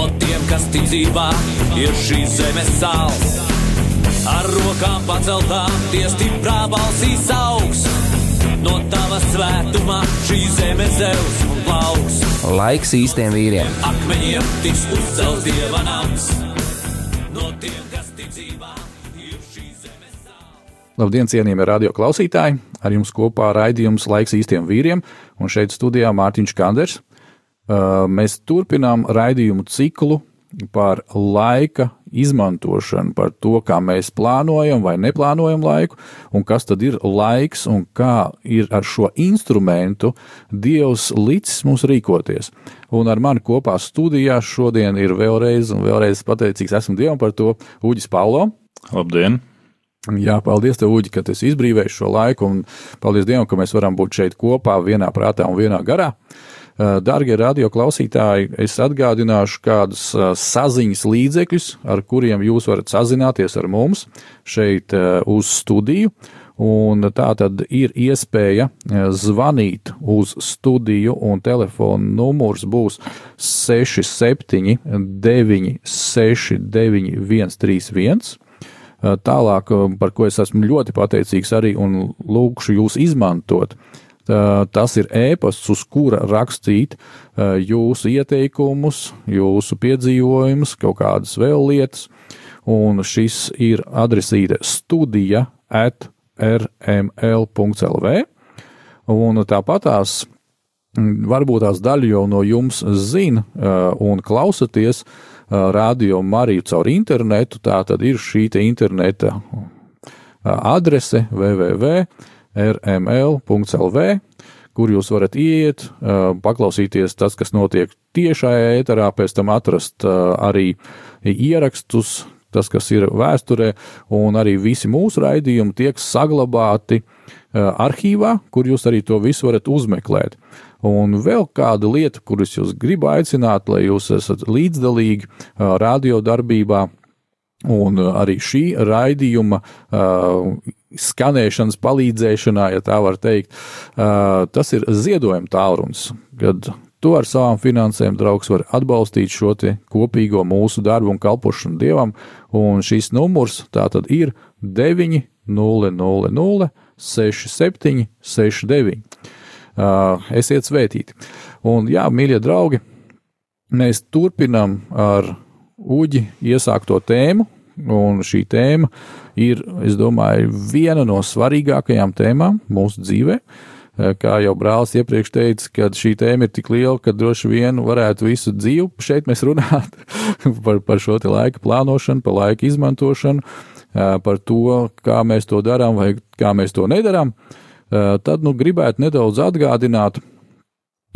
No tiem, kas ticībā ir šīs zemes sāls. Ar rokām paceltām, tie stiprā balsīs augs. No tava svētumā šī zeme zeus un plauks. Laiks īstiem vīriem. Akmeņiem tiks uzcelts dieva nams. No tiem, kas zemes sāls. Labdien, cienījamie radio klausītāji! Ar jums kopā raidījums Laiks īstiem vīriem, un šeit studijā Mārtiņš Kanders. Uh, Mēs turpinām raidījumu ciklu par laika izmantošanu, par to, kā mēs plānojam vai neplānojam laiku, un kas tad ir laiks, un kā ir ar šo instrumentu Dievs licis mums rīkoties. Un ar mani kopā studijā šodien ir vēlreiz, un vēlreiz pateicīgs esmu Dievam par to, Uģis Paulo. Labdien! Jā, paldies, tev, Uģi, ka esi izbrīvējis šo laiku, un paldies Dievam, ka mēs varam būt šeit kopā, vienā prātā un vienā garā. Darbie radio klausītāji, es atgādināšu kādus saziņas līdzekļus, ar kuriem jūs varat sazināties ar mums šeit uz studiju. Un tā tad ir iespēja zvanīt uz studiju, un telefona numurs būs 67, 969, 131. Tālāk, par ko es esmu ļoti pateicīgs arī un lūkšu jūs izmantot, tas ir ēpasts, uz kura rakstīt jūsu ieteikumus, jūsu piedzīvojumus, kaut kādas vēl lietas, un šis ir adresīte studija at rml.lv, un tāpatās varbūt tās daļa jau no jums zina un klausaties radio Mariju caur internetu, tā tad ir šī interneta adrese www rml.lv, kur jūs varat iet, paklausīties tas, kas notiek tiešā ēterā, pēc tam atrast arī ierakstus, tas, kas ir vēsturē, un arī visi mūsu raidījumi tiek saglabāti arhīvā, kur jūs arī to visu varat uzmeklēt. Un vēl kāda lieta, kuras jūs gribu aicināt, lai jūs esat līdzdalīgi radiodarbībā, un arī šī raidījuma skanēšanas palīdzēšanā, ja tā var teikt, tas ir ziedojuma tālrunis, kad tu ar savām finansēm, draugs, var atbalstīt šo kopīgo mūsu darbu un kalpošanu dievam, un šīs numurs tā tad ir 900 67 69. Esiet svētīti! Un jā, mīļie draugi, mēs turpinām ar Uģi iesākto tēmu, un šī tēma ir, es domāju, viena no svarīgākajām tēmām mūsu dzīvē. Kā jau brālis iepriekš teica, ka šī tēma ir tik liela, ka droši vien varētu visu dzīvi šeit mēs runāt par, par šo laika plānošanu, par laika izmantošanu, par to, kā mēs to darām vai kā mēs to nedarām. Tad nu gribētu nedaudz atgādināt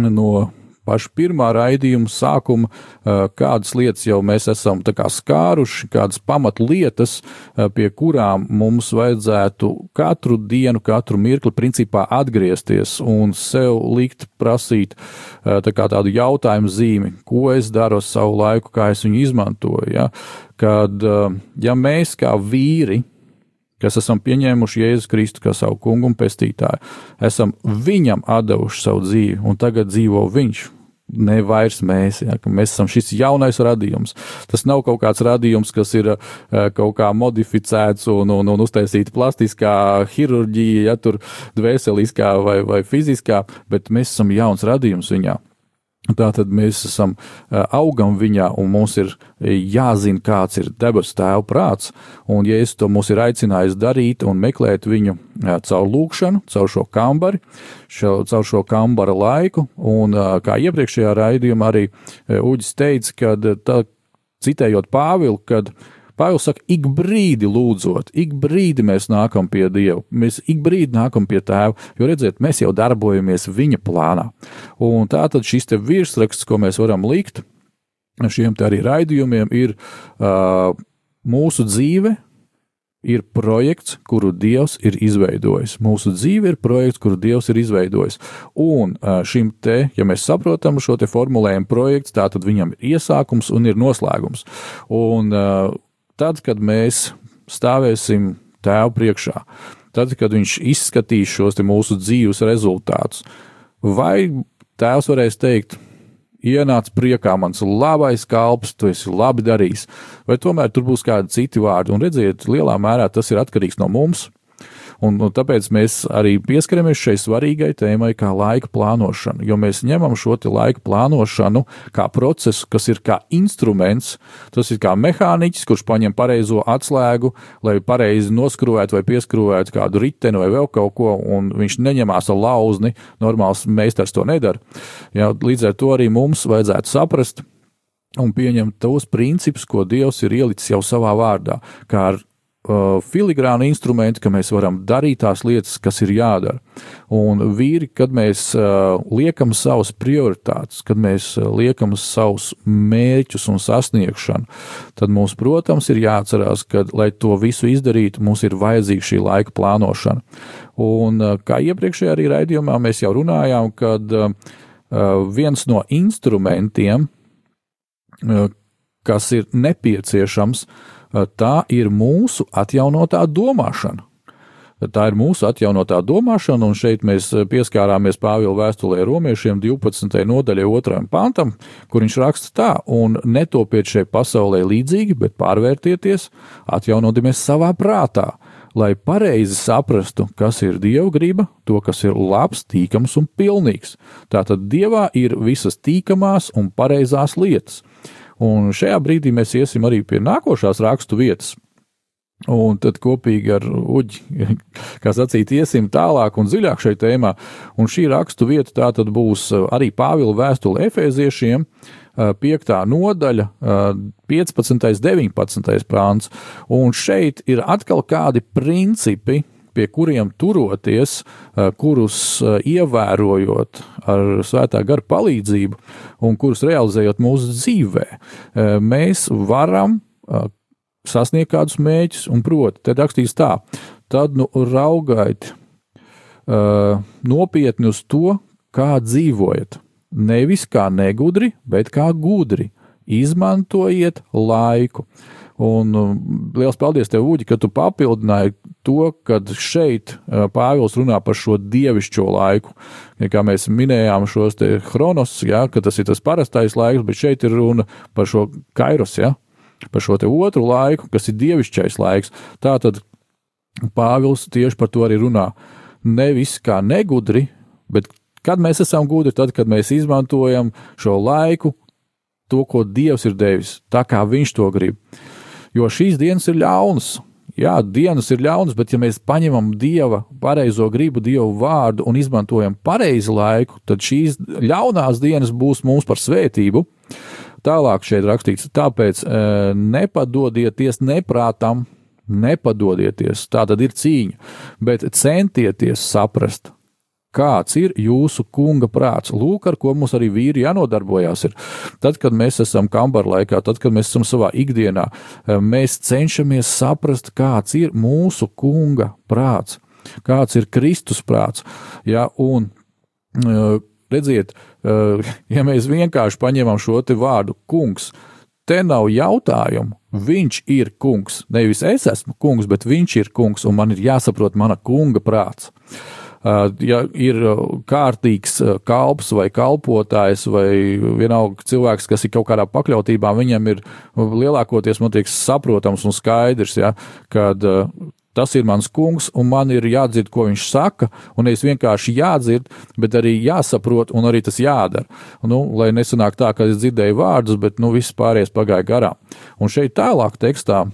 no paša pirmā raidījuma sākuma, kādas lietas jau mēs esam skāruši, kādas pamatlietas, pie kurām mums vajadzētu katru dienu, katru mirkli, principā atgriezties un sev likt prasīt tā tādu jautājumu zīmi, ko es daru ar savu laiku, kā es viņu izmantoju. Ja? Kad ja mēs kā vīri, kas esam pieņēmuši Jēzu Kristu kā savu kungu un pestītāju, esam viņam devuši savu dzīvi, un tagad dzīvo viņš. Ne vairs mēs, ja, mēs esam šis jaunais radījums. Tas nav kaut kāds radījums, kas ir uh, kaut kā modificēts un, un, un uztaisīts plastiskā ķirurģija, ja tur dvēseliskā vai, vai fiziskā, bet mēs esam jauns radījums viņā. Tātad mēs esam augam viņā, un mums ir jāzina, kāds ir debesu tēva prāts. Un, es to mums ir aicinājis darīt un meklēt viņu caur lūkšanu, caur šo kambari, šo, caur šo kambara laiku, un kā iepriekšējā raidījumā arī Uģis teica, kad tā, citējot Pāvilu, kad Pāvils saka, ik brīdi lūdzot, ik brīdi mēs nākam pie Dieva, mēs ik brīdi nākam pie Tēva, jo redziet, mēs jau darbojamies Viņa plānā. Un tā tad šis te virsraksts, ko mēs varam likt, šiem arī raidījumiem, ir uh, mūsu dzīve. Ir projekts, kuru Dievs ir izveidojis. Mūsu dzīve ir projekts, kuru Dievs ir izveidojis. Un šim te, ja mēs saprotam šo te formulējumu projekts, tā tad viņam ir iesākums un ir noslēgums. Un tad, kad mēs stāvēsim Tēvu priekšā, tad, kad Viņš izskatīs šos mūsu dzīves rezultātus, vai Tēvs varēs teikt, ienāc priekā, mans labais kalps, tu esi labi darījis, vai tomēr tur būs kādi citi vārdi, un redziet, lielā mērā tas ir atkarīgs no mums, Un, un tāpēc mēs arī pieskaramies šai svarīgai tēmai, kā laika plānošana. Jo mēs ņemam šo laika plānošanu kā procesu, kas ir kā instruments, tas ir kā mehāniķis, kurš paņem pareizo atslēgu, lai pareizi noskrūvētu vai pieskrūvētu kādu riteni vai vēl kaut ko, un viņš neņemās ar lauzni. Normāls meistars to nedara. Jā, līdz ar to arī mums vajadzētu saprast un pieņemt tos principus, ko Dievs ir ielicis jau savā vārdā, kā ar filigrāna instrumenti, ka mēs varam darīt tās lietas, kas ir jādara. Un vīri, kad mēs uh, liekam savas prioritātes, kad mēs uh, liekam savus mērķus un sasniegšanu, tad mums, protams, ir jāatcerās, ka, lai to visu izdarītu, mums ir vajadzīga šī laika plānošana. Un uh, kā iepriekšējā arī raidījumā mēs jau runājām, kad uh, viens no instrumentiem, uh, kas ir nepieciešams, uh, tā ir mūsu atjaunotā domāšana. Tā ir mūsu atjaunotā domāšana, un šeit mēs pieskārāmies Pāvila vēstulē romiešiem 12. nodaļai 2. pantam, kur viņš raksta tā, un netopiet šai pasaulē līdzīgi, bet pārvērtieties, atjaunoties savā prātā, lai pareizi saprastu, kas ir Dieva griba, to, kas ir labs, tīkams un pilnīgs. Tātad Dievā ir visas tīkamās un pareizās lietas Un šajā brīdī mēs iesim arī pie nākošās rakstu vietas. Un tad kopīgi ar Uģi, kā sacīt, iesim tālāk un dziļāk šajā tēmā. Un šī rakstu vieta tā tad būs arī Pāvila vēstule Efēziešiem, 5. nodaļa, 15. un 19. prāns. Un šeit ir atkal kādi principi, pie kuriem turoties, eh, kurus eh, ievērojot ar svētā gara palīdzību un kurus realizējot mūsu dzīvē, eh, mēs varam sasniegt kādus mēģus, un proti, te rakstīts tā, tad nu raugaiet nopietni uz to, kā dzīvojat. Nevis kā negudri, bet kā gudri. Izmantojiet laiku. Un um, liels paldies tev, Uģi, ka tu papildināji to, ka šeit uh, Pāvils runā par šo dievišķo laiku. Ja kā mēs minējām šos te chronos, ja, ka tas ir tas parastais laiks, bet šeit ir runa par šo kairos, ja, par šo te otru laiku, kas ir dievišķais laiks. Tātad Pāvils tieši par to arī runā. Nevis kā negudri, bet kad mēs esam gudri, tad, kad mēs izmantojam šo laiku, to, ko Dievs ir devis, tā kā Viņš to grib jo šīs dienas ir ļaunas. Jā, dienas ir ļaunas, bet ja mēs paņemam dieva pareizo gribu, dievu vārdu un izmantojam pareizi laiku, tad šīs ļaunās dienas būs mums par svētību. Tālāk šeit rakstīts, tāpēc e, nepadodieties neprātam, nepadodieties, tā tad ir cīņa, bet centieties saprast, kāds ir jūsu kunga prāts. Lūk, ar ko mums arī vīri jānodarbojās. Ir. Tad, kad mēs esam kambarā laikā, tad, kad mēs esam savā ikdienā, eh, mēs cenšamies saprast, kāds ir mūsu kunga prāts, kāds ir Kristus prāts. Ja, un, eh, redziet, eh, ja mēs vienkārši paņemam šo vārdu kungs, te nav jautājumu. Viņš ir kungs. Nevis es esmu kungs, bet viņš ir kungs, un man ir jāsaprot mana kunga prāts. Ja ir kārtīgs kalps vai kalpotājs vai vienalga cilvēks, kas ir kaut kādā pakļautībā, viņam ir lielākoties, man liekas, saprotams un skaidrs, ja, kad tas ir mans kungs, un man ir jādzird, ko viņš saka, un nevis vienkārši jādzird, bet arī jāsaprot, un arī tas jādara. Nu, lai nesanāk tā, ka es dzirdēju vārdus, bet nu, viss pārējais pagāja garām. Un šeit tālāk tekstā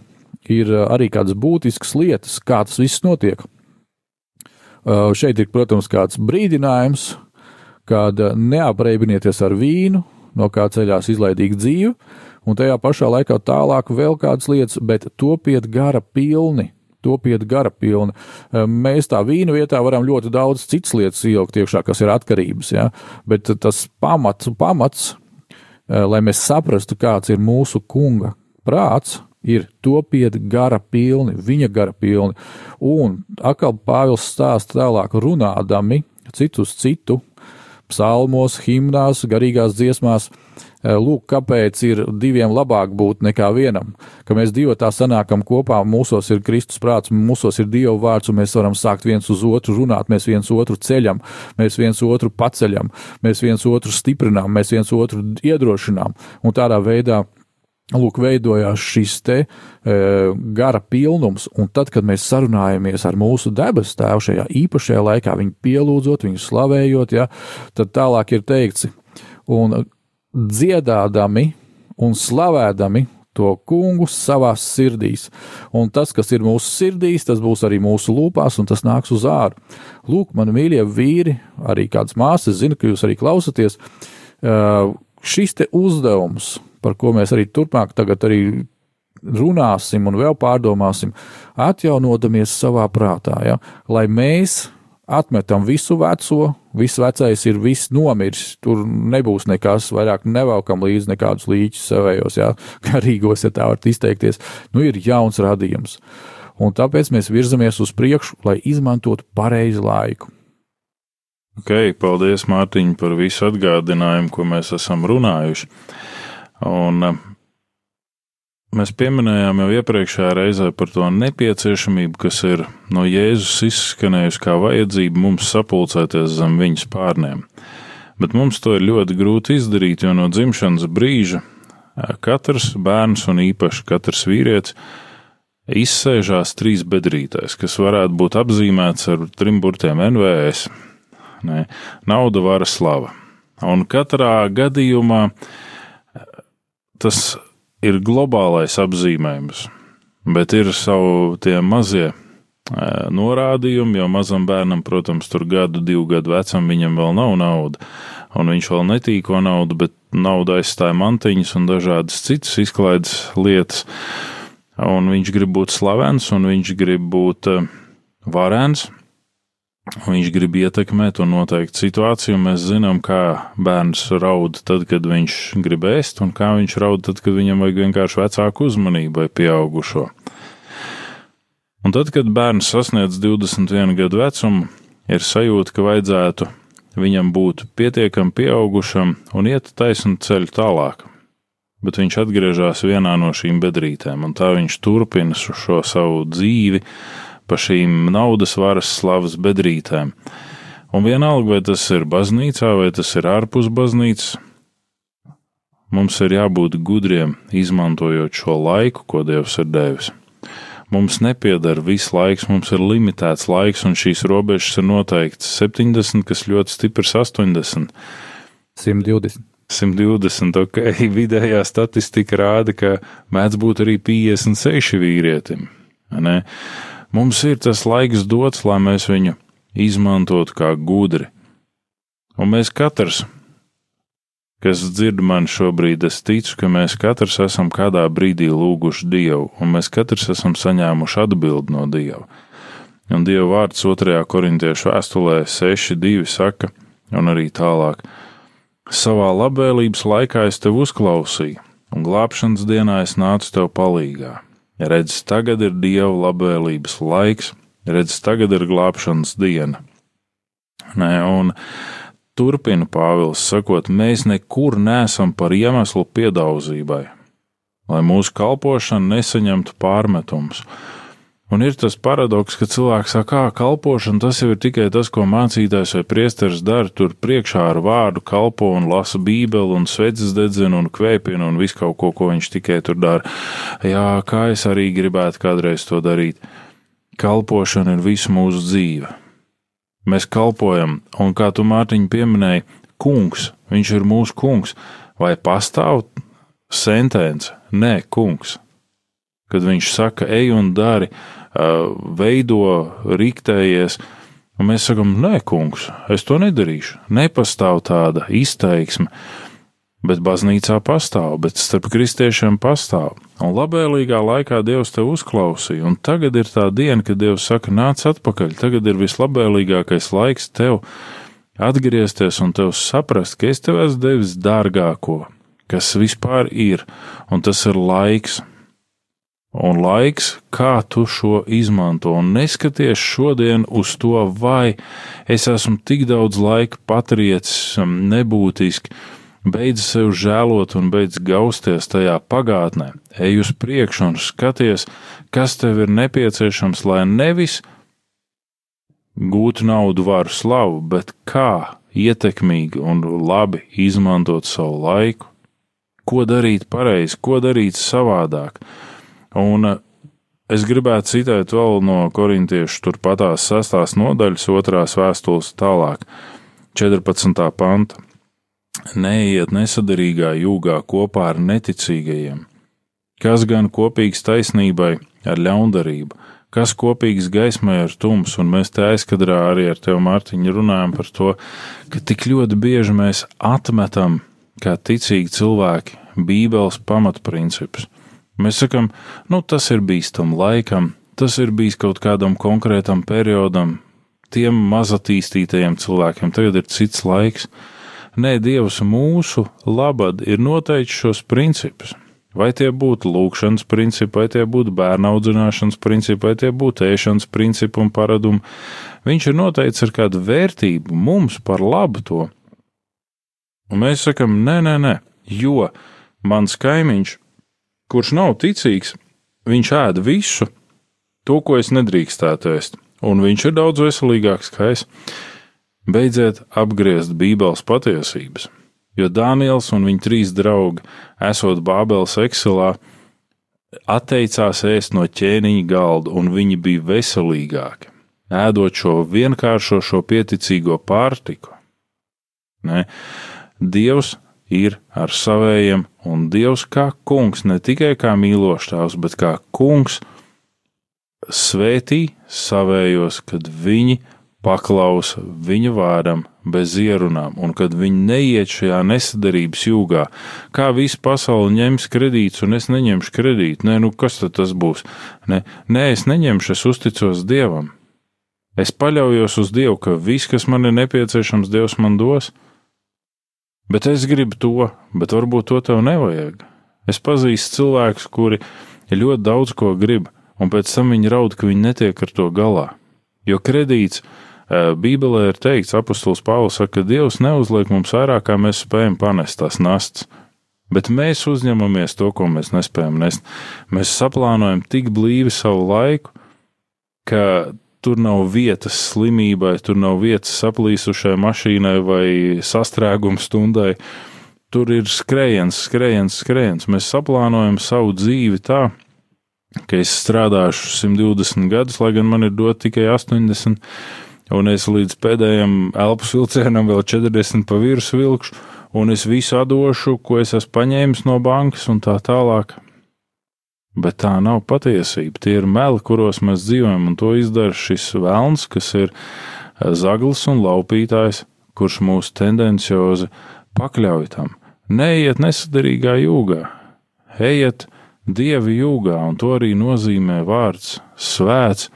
ir arī kādas būtiskas lietas, kā tas viss notiek. Uh, šeit ir, protams, kāds brīdinājums, kad neapreibināties ar vīnu, no kā ceļās izlaidīga dzīve, un tajā pašā laikā tālāk vēl kādas lietas, bet topiet gara pilni. Topiet gara pilni. Uh, mēs tā vīna vietā varam ļoti daudz citas lietas ielikt iekšā, kas ir atkarības, ja? bet tas pamats, pamats lai mēs saprastu, kāds ir mūsu kunga prāts, ir topiet gara pilni, viņa gara pilni. Un atkal Pāvils stāsta tālāk, runādami citu uz citu, psalmos, himnās, garīgās dziesmās, Eh, lūk, kāpēc ir diviem labāk būt nekā vienam, ka mēs divi tā sanākam kopā, mūsos ir Kristus prāts, mūsos ir Dieva vārds, un mēs varam sākt viens uz otru runāt, mēs viens otru ceļam, mēs viens otru paceļam, mēs viens otru stiprinām, mēs viens otru iedrošinām, un tādā veidā Lūk, veidojās šis te e, gara pilnums, un tad, kad mēs sarunājamies ar mūsu debesu tēvu šajā īpašajā laikā, viņu pielūdzot, viņu slavējot, ja, tad tālāk ir teikts, un dziedādami un slavēdami to kungu savā sirdīs. Un tas, kas ir mūsu sirdīs, tas būs arī mūsu lūpās, un tas nāks uz ārā. Lūk, mani mīļie vīri, arī kādas māsas, zinu, ka jūs arī klausaties. Šis uzdevums, par ko mēs arī turpmāk arī runāsim un vēl pārdomāsim, atjaunodamies savā prātā, ja? lai mēs atmetam visu veco, viss vecais ir viss nomiris, tur nebūs nekas, vairāk nevelkam līdzi nekādus līķus savējos, jā, garīgos, ja tā var izteikties. Nu, ir jauns radījums. Un tāpēc mēs virzamies uz priekšu, lai izmantotu pareizi laiku. Ok, paldies Mārtiņ par visu atgādinājumu, ko mēs esam runājuši. Un Mēs pieminējām jau iepriekšējā reizē par to nepieciešamību, kas ir no Jēzus izskanējusi kā vajadzība mums sapulcēties zem viņas pārniem. Bet mums to ir ļoti grūti izdarīt, jo no dzimšanas brīža katrs bērns un īpaši katrs vīrietis izsēžās trīs bedrītēs, kas varētu būt apzīmēts ar trim burtiem NVS - nauda, vara, slava. Un katrā gadījumā tas ir globālais apzīmējums, bet ir savu tie mazie norādījumi, jo mazam bērnam, protams, tur gadu, divu gadu vecam viņam vēl nav nauda, un viņš vēl netīko naudu, bet nauda aizstāja mantiņas un dažādas citas izklaides lietas, un viņš grib būt slavens, un viņš grib būt varens, Viņš grib ietekmēt un noteikt situāciju. Mēs zinām, kā bērns raud tad, kad viņš grib ēst, un kā viņš raud tad, kad viņam vajag vienkārši vecāku uzmanību vai pieaugušo. Un tad, kad bērns sasniedz 21 gadu vecumu, ir sajūta, ka vajadzētu viņam būt pietiekami pieaugušam un iet taisnu ceļu tālāk. Bet viņš atgriežas vienā no šīm bedrītēm, un tā viņš turpina šo savu dzīvi, pa šīm naudas varas slavas bedrītēm. Un vienalga, vai tas ir baznīcā, vai tas ir ārpus baznīcas, mums ir jābūt gudriem, izmantojot šo laiku, ko Dievs ir devis. Mums nepiedara viss laiks, mums ir limitēts laiks, un šīs robežas ir noteikts 70, kas ļoti stiprs 80. 120. 120, ok, vidējā statistika rāda, ka mēdz būt arī 56 vīrietim. Ne? Mums ir tas laiks dots, lai mēs viņu izmantotu kā gudri. Un mēs katrs, kas dzird mani šobrīd, es ticu, ka mēs katrs esam kādā brīdī lūguši Dievu, un mēs katrs esam saņēmuši atbildi no Dieva. Un Dieva vārds 2. korintiešu vēstulē 6.2 saka, un arī tālāk: Savā labvēlības laikā es tevi uzklausīju, un glābšanas dienā es nācu tev palīgā redz, tagad ir Dieva labvēlības laiks, redz, tagad ir glābšanas diena. Nē, un turpina Pāvils sakot, mēs nekur nesam par iemeslu piedauzībai, lai mūsu kalpošana nesaņemtu pārmetumus. Un ir tas paradoks, ka cilvēks saka, kā kalpošana tas jau ir tikai tas, ko mācītājs vai priesteris dara, tur priekšā ar vārdu kalpo un lasa bībeli un sveces dedzina un kvēpina un visu kaut ko, ko viņš tikai tur dara. Jā, kā es arī gribētu kādreiz to darīt. Kalpošana ir visu mūsu dzīve. Mēs kalpojam, un kā tu Mārtiņ pieminēji, kungs, viņš ir mūsu kungs, vai pastāv sentence? Nē, kungs. Kad viņš saka, ej un dari, veido, riktējies. Un mēs sakām, nē, kungs, es to nedarīšu. Nepastāv tāda izteiksme, bet baznīcā pastāv, bet starp kristiešiem pastāv. Un labvēlīgā laikā Dievs te uzklausīja, un tagad ir tā diena, kad Dievs saka, nāc atpakaļ, tagad ir vislabvēlīgākais laiks tev atgriezties un tev saprast, ka es tev esmu devis dārgāko, kas vispār ir, un tas ir laiks. Un laiks, kā tu šo izmanto, un neskaties šodien uz to, vai es esmu tik daudz laika patriecis, um, nebūtiski, beidz sev žēlot un beidz gausties tajā pagātnē, ej uz priekšu un skaties, kas tev ir nepieciešams, lai nevis gūtu naudu, varu, slavu, bet kā ietekmīgi un labi izmantot savu laiku, ko darīt pareizi, ko darīt savādāk. Un eh, es gribētu citēt vēl no korintiešu turpatās sastās nodaļas, otrās vēstules tālāk, 14. panta. Neiet nesadarīgā jūgā kopā ar neticīgajiem, kas gan kopīgs taisnībai ar ļaundarību, kas kopīgs gaismai ar tumsu, un mēs te aizkadrā arī ar tevi, Mārtiņu, runājam par to, ka tik ļoti bieži mēs atmetam, kā ticīgi cilvēki, Bībeles pamatprincipus. Mēs sakam, nu tas ir bijis tam laikam, tas ir bijis kaut kādam konkrētam periodam, tiem mazatīstītajiem cilvēkiem, tagad ir cits laiks. Nē, Dievs mūsu labad ir noteicis šos principus. Vai tie būtu lūkšanas principi, vai tie būtu bērnu audzināšanas principi, vai tie būtu ēšanas principi un paradumi, viņš ir noteicis ar kādu vērtību mums par labu to. Un mēs sakam, nē, nē, nē, jo mans kaimiņš, kurš nav ticīgs, viņš ēda visu to, ko es nedrīkstētu ēst, un viņš ir daudz veselīgāks kā es. Beidziet apgriezt Bībeles patiesības jo Dāniels un viņa trīs draugi, esot Bābeles ekselā, atteicās ēst no ķēniņa galda, un viņi bija veselīgāki, ēdot šo vienkāršo, šo pieticīgo pārtiku. Ne? Dievs ir ar savējiem, un Dievs kā kungs, ne tikai kā mīlošs bet kā kungs svētī savējos, kad viņi paklausa viņa vārdam, bez ierunām, un kad viņi neiet šajā nesadarības jūgā, kā visa pasaule ņems kredītus, un es neņemšu kredītu, nē, nu kas tad tas būs? Nē, nē, es neņemšu, es uzticos Dievam. Es paļaujos uz Dievu, ka viss, kas man ir nepieciešams, Dievs man dos. Bet es gribu to, bet varbūt to tev nevajag. Es pazīstu cilvēkus, kuri ļoti daudz ko grib, un pēc tam viņi raud, ka viņi netiek ar to galā. Jo kredīts ir Bībelē ir teikts, apustulis Pāvils saka, ka Dievs neuzliek mums vairāk, kā mēs spējam panest tās nastas. Bet mēs uzņemamies to, ko mēs nespējam nest. Mēs saplānojam tik blīvi savu laiku, ka tur nav vietas slimībai, tur nav vietas saplīsušai mašīnai vai sastrēguma stundai. Tur ir skrējiens, skrējiens, skrējiens. Mēs saplānojam savu dzīvi tā, ka es strādāšu 120 gadus, lai gan man ir dot tikai 80 un es līdz pēdējiem elpas vilcienam vēl 40 pa virsmu vilkšu, un es visu atdošu, ko es esmu paņēmis no bankas un tā tālāk. Bet tā nav patiesība. Tie ir meli, kuros mēs dzīvojam, un to izdara šis vēlns, kas ir zaglis un laupītājs, kurš mūs tendenciozi pakļauj tam. Neiet nesadarīgā jūgā, ejiet dievi jūgā, un to arī nozīmē vārds svēts,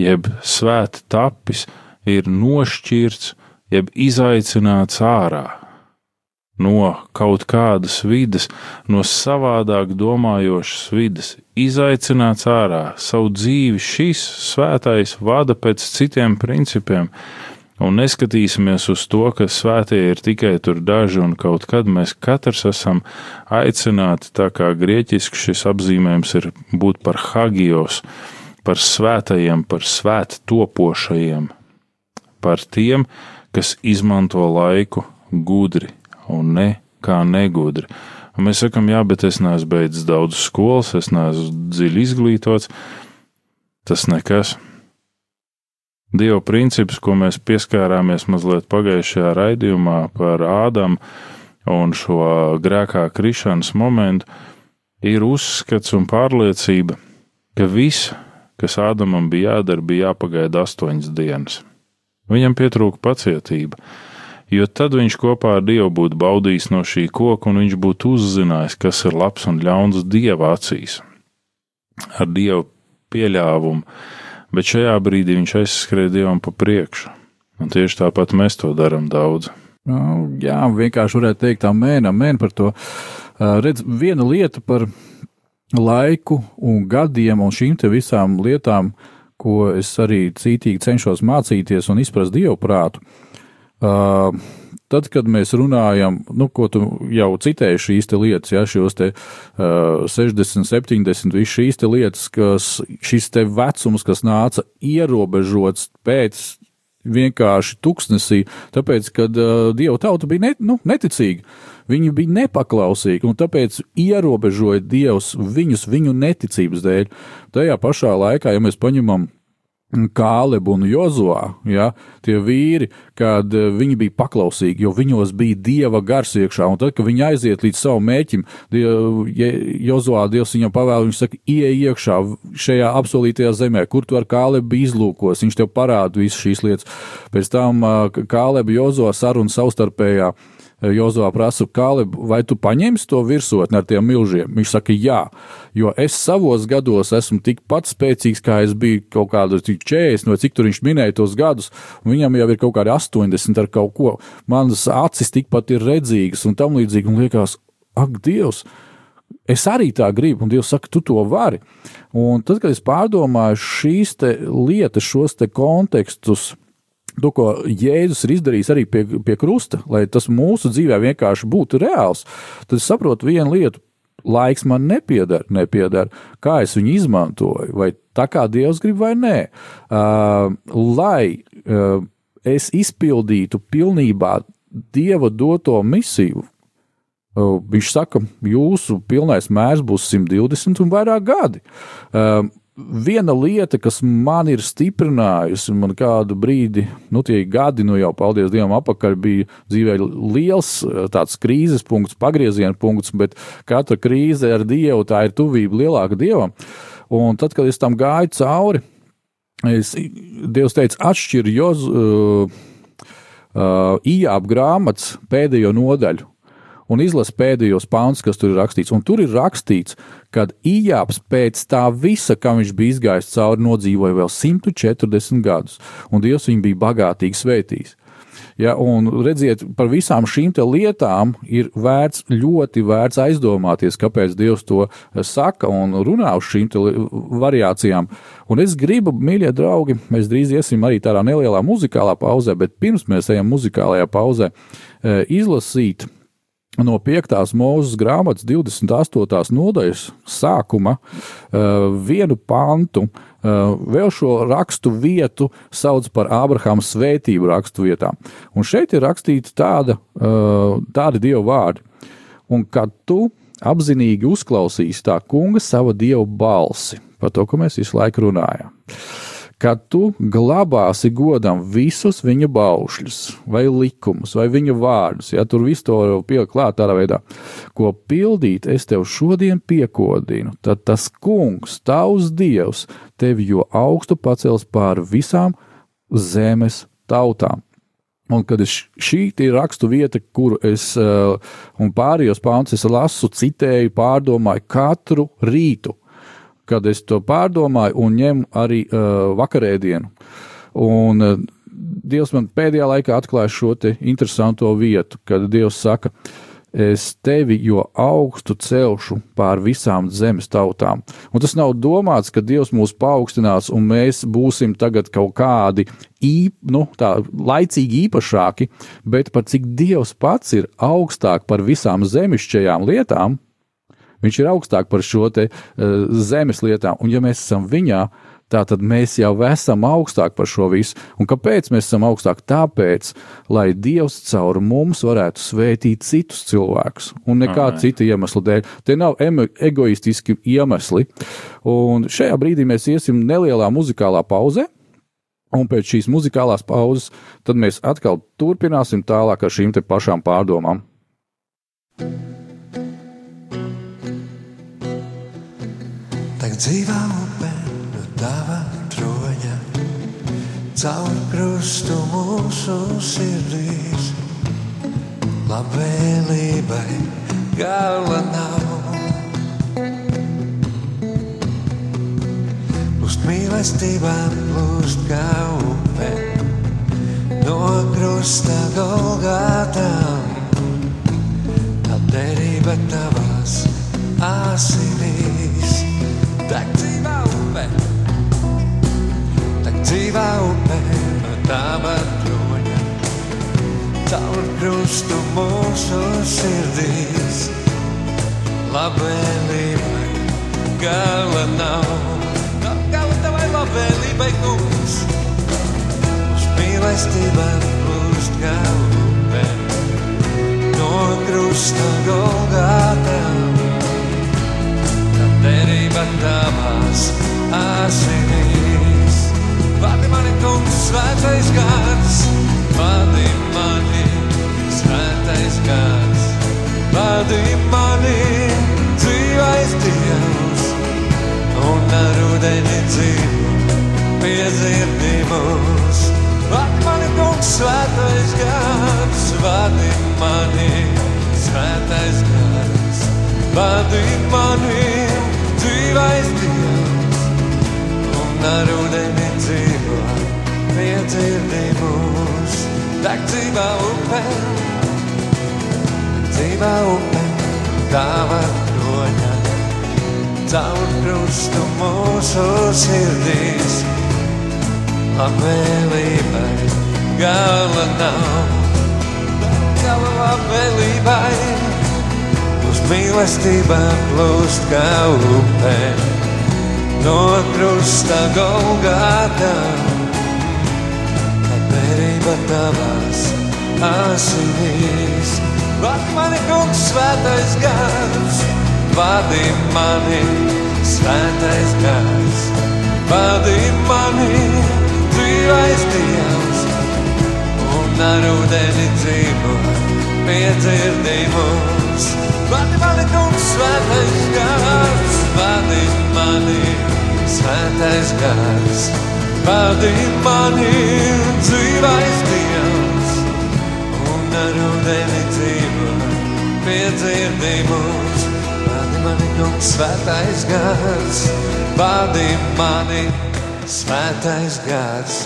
jeb svēta tapis, ir nošķirts, jeb izaicināts ārā no kaut kādas vidas, no savādāk domājošas vidas, izaicināts ārā. Savu dzīvi šis svētais vada pēc citiem principiem, un neskatīsimies uz to, ka svētie ir tikai tur daži, un kaut kad mēs katrs esam aicināti, tā kā grieķiski šis apzīmējums ir būt par hagios, par svētajiem, par svēt topošajiem, par tiem, kas izmanto laiku gudri un ne kā negudri. Un mēs sakām, jā, bet es neesmu beidzis daudz skolas, es neesmu dziļi izglītots. Tas nekas. Dieva princips, ko mēs pieskārāmies mazliet pagājušajā raidījumā par Ādamu un šo grēkā krišanas momentu, ir uzskats un pārliecība, ka viss kas Ādamam bija jādara, bija jāpagaida astoņas dienas. Viņam pietrūka pacietība, jo tad viņš kopā ar Dievu būtu baudījis no šī koka, un viņš būtu uzzinājis, kas ir labs un ļauns Dieva acīs. Ar Dievu pieļāvumu, bet šajā brīdī viņš aizskrēja Dievam pa priekšu, un tieši tāpat mēs to darām daudz. Nu, jā, vienkārši varētu teikt tā mēnam, mēn par to. Uh, redz, viena lieta par laiku un gadiem un šīm te visām lietām, ko es arī cītīgi cenšos mācīties un izprast dievu prātu. Uh, tad, kad mēs runājam, nu, ko tu jau citēji šīs lietas, ja šos te uh, 60, 70, visas šīs lietas, kas šis te vecums, kas nāca ierobežots pēc vienkārši tuksnesī, tāpēc, kad uh, Dieva tauta bija ne, nu, neticīga. Viņi bija nepaklausīgi, un tāpēc ierobežoja Dievs viņus viņu neticības dēļ. Tajā pašā laikā, ja mēs paņemam Kālebu un Jozovā, ja, tie vīri, kad viņi bija paklausīgi, jo viņos bija dieva gars iekšā, un tad, kad viņi aiziet līdz savam mēķim, Jozovā Dievs viņam pavēl, viņš saka, ieej iekšā šajā apsolītajā zemē, kur tu ar Kālebu izlūkos, viņš tev parāda visas šīs lietas. Pēc tam Kālebu Jozovā saruna savstarpējā Jozovā prasa, Kāleb, vai tu paņemsi to virsotni ar tiem milžiem? Viņš saka, jā, jo es savos gados esmu tikpat spēcīgs, kā es biju kaut kādu 40, no cik tur viņš minēja tos gadus, un viņam jau ir kaut kādi 80 ar kaut ko. Manas acis tikpat ir redzīgas un tam līdzīgi, un liekas, ak, Dievs! Es arī tā gribu, un Dievs saka, tu to vari. Un tad, kad es pārdomāju šīs lietas, šos kontekstus, to, ko Jēzus ir izdarījis arī pie, pie krusta, lai tas mūsu dzīvē vienkārši būtu reāls, tad es saprotu vienu lietu. Laiks man nepieder, nepieder, kā es viņu izmantoju, vai tā kā Dievs grib, vai nē. Uh, lai uh, es izpildītu pilnībā Dieva doto misiju, uh, viņš saka, jūsu pilnais mērs būs 120 un vairāk gadi. Uh, viena lieta, kas man ir stiprinājusi, man kādu brīdi, nu, tie gadi, nu jau, paldies Dievam, apakaļ bija dzīvē liels tāds krīzes punkts, pagrieziena punkts, bet katra krīze ar Dievu tā ir tuvība lielāka Dievam. Un tad, kad es tam gāju cauri, es, Dievs teica, atšķir Joz, uh, uh, Ijāb grāmatas pēdējo nodaļu un izlasa pēdējos pāns, kas tur ir rakstīts. Un tur ir rakstīts, ka Ijāps pēc tā visa, kam viņš bija izgājis cauri, nodzīvoja vēl 140 gadus, un Dievs viņu bija bagātīgi svētījis. Ja, un redziet, par visām šīm lietām ir vērts, ļoti vērts aizdomāties, kāpēc Dievs to saka un runā uz šīm variācijām. Un es gribu, mīļie draugi, mēs drīz iesim arī tādā nelielā muzikālā pauzē, bet pirms mēs ejam muzikālajā pauzē, eh, izlasīt no 5. mūža grāmatas 28. nodaļas sākuma uh, vienu pantu. Uh, vēl šo rakstu vietu sauc par Ābrahāma svētību rakstu vietām. Un šeit ir rakstīta tāda, uh, tādi dievu vārdi. Un kad tu apzinīgi uzklausīsi tā kunga sava dievu balsi, par to, ko mēs visu laiku runājam ka tu glabāsi godam visus viņa baušļus, vai likumus, vai viņa vārdus, ja tur visu to pielikt klāt tādā veidā, ko pildīt es tev šodien piekodinu, tad tas kungs, tavs dievs, tevi jo augstu pacels pār visām zemes tautām. Un kad es šī ir rakstu vieta, kur es uh, un pārējos pāns lasu, citēju, pārdomāju katru rītu kad es to pārdomāju un ņemu arī uh, vakarēdienu. Un uh, Dievs man pēdējā laikā atklāja šo interesanto vietu, kad Dievs saka, es tevi jo augstu celšu pār visām zemes tautām. Un tas nav domāts, ka Dievs mūs paaugstinās un mēs būsim tagad kaut kādi īp, nu, tā, laicīgi īpašāki, bet par cik Dievs pats ir augstāk par visām zemišķajām lietām, Viņš ir augstāk par šo te uh, zemes lietām, un ja mēs esam viņā, tā tad mēs jau esam augstāk par šo visu. Un kāpēc mēs esam augstāk? Tāpēc, lai Dievs caur mums varētu svētīt citus cilvēkus, un nekāda cita iemesla dēļ. Te nav egoistiski iemesli. Un šajā brīdī mēs iesim nelielā muzikālā pauzē. Un pēc šīs muzikālās pauzes, tad mēs atkal turpināsim tālāk ar šīm pašām pārdomām. thank you dzīvā upē no tava troņa, caur krustu mūsu sirdīs. Labvēlībai gala nav. Plūst mīlestībā, plūst kā upē, no krusta Golgātām. Tā derība tavās asinīs. Tak dzīvā upe, tak dzīvā upe, no tava troņa. Caur krustu mūsu sirdīs, labvēlībai gala nav. Nav gala tavai labvēlībai, kungs, uz mīlestībām plūst kā upe. No krusta Golgātām derība tavās asinīs. Vadi mani, kungs, svētais gars, vadi mani, svētais gars, vadi mani, dzīvais Dievs, un ar ūdeni dzīvo piedzirdi mūs. Vadi mani, kungs, svētais gars, vadi mani, svētais gars, vadi mani, dzīvais Dievs, un ar ūdeni dzīvo, piedzirdi mūs. Tak dzīvā upe, dzīvā upe, tava kroņa, caur krustu mūsu sirdīs. Labvēlībai gala nav, gala labvēlībai uz mīlestībām plūst kā upē no krusta Golgātā. Labvēlība tavās asinīs. Vadi mani, kungs, svētais gars, vadi mani, svētais gars, vadi mani, dzīvais Dievs, un ar ūdeni dzīvo, piedzirdi mūs. Vadi mani, kungs, svētais gars, vadi mani, svētais gars, vadi mani, dzīvais Dievs, un ar ūdeni dzīvo, piedzirdi mūs. Vadi mani, kungs, svētais gars, vadi mani, svētais gars,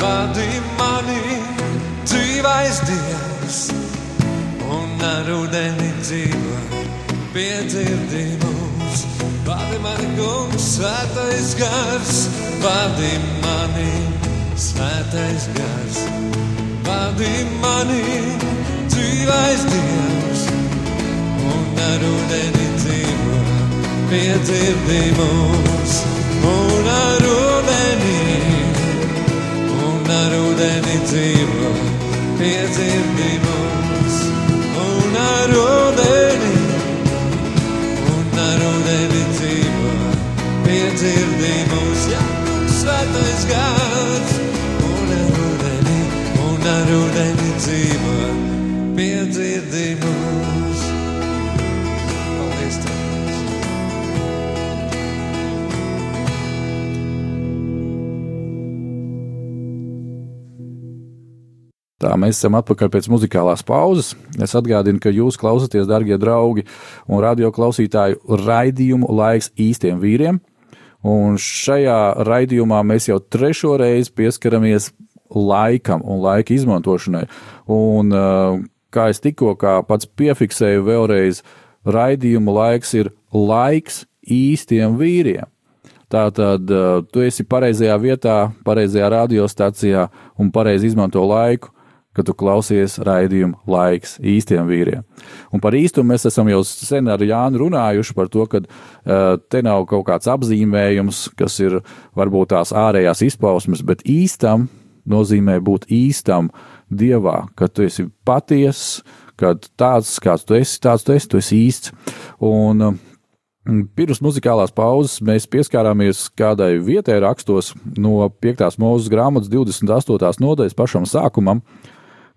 vadi mani, dzīvais Dievs un ar ūdeni dzīvo, piedzirdi mūs. Vadi mani, kungs, svētais gars, vadi mani, svētais gars, vadi mani, dzīvais Dievs, un ar ūdeni dzīvo, piedzirdi mūs. Un ar ūdeni, un ar ūdeni dzīvo, piedzirdi mūs ūdeni, un ar ūdeni dzīvo, piedzirdi mūs, jā, svētais gars, un ar ūdeni, un ar ūdeni dzīvo, piedzirdi mūs. Tā mēs esam atpakaļ pēc muzikālās pauzes. Es atgādinu, ka jūs klausāties, darbie draugi, un radio klausītāju raidījumu laiks īstiem vīriem. Un šajā raidījumā mēs jau trešo reizi pieskaramies laikam un laika izmantošanai. Un, uh, kā es tikko pats piefiksēju, vēlreiz raidījuma laiks ir laiks īstiem vīriem. Tātad uh, tu esi pareizajā vietā, pareizajā radiostacijā un pareizi izmanto laiku kad tu klausies raidījumu laiks īstiem vīriem. Un par īstumu mēs esam jau sen ar Jānu runājuši par to, ka uh, te nav kaut kāds apzīmējums, kas ir varbūt tās ārējās izpausmes, bet īstam nozīmē būt īstam dievā, ka tu esi patiess, ka tāds, kāds tu esi, tāds tu esi, tu esi īsts. Un, uh, Pirms muzikālās pauzes mēs pieskārāmies kādai vietai rakstos no 5. mūža grāmatas 28. nodaļas pašam sākumam, uh,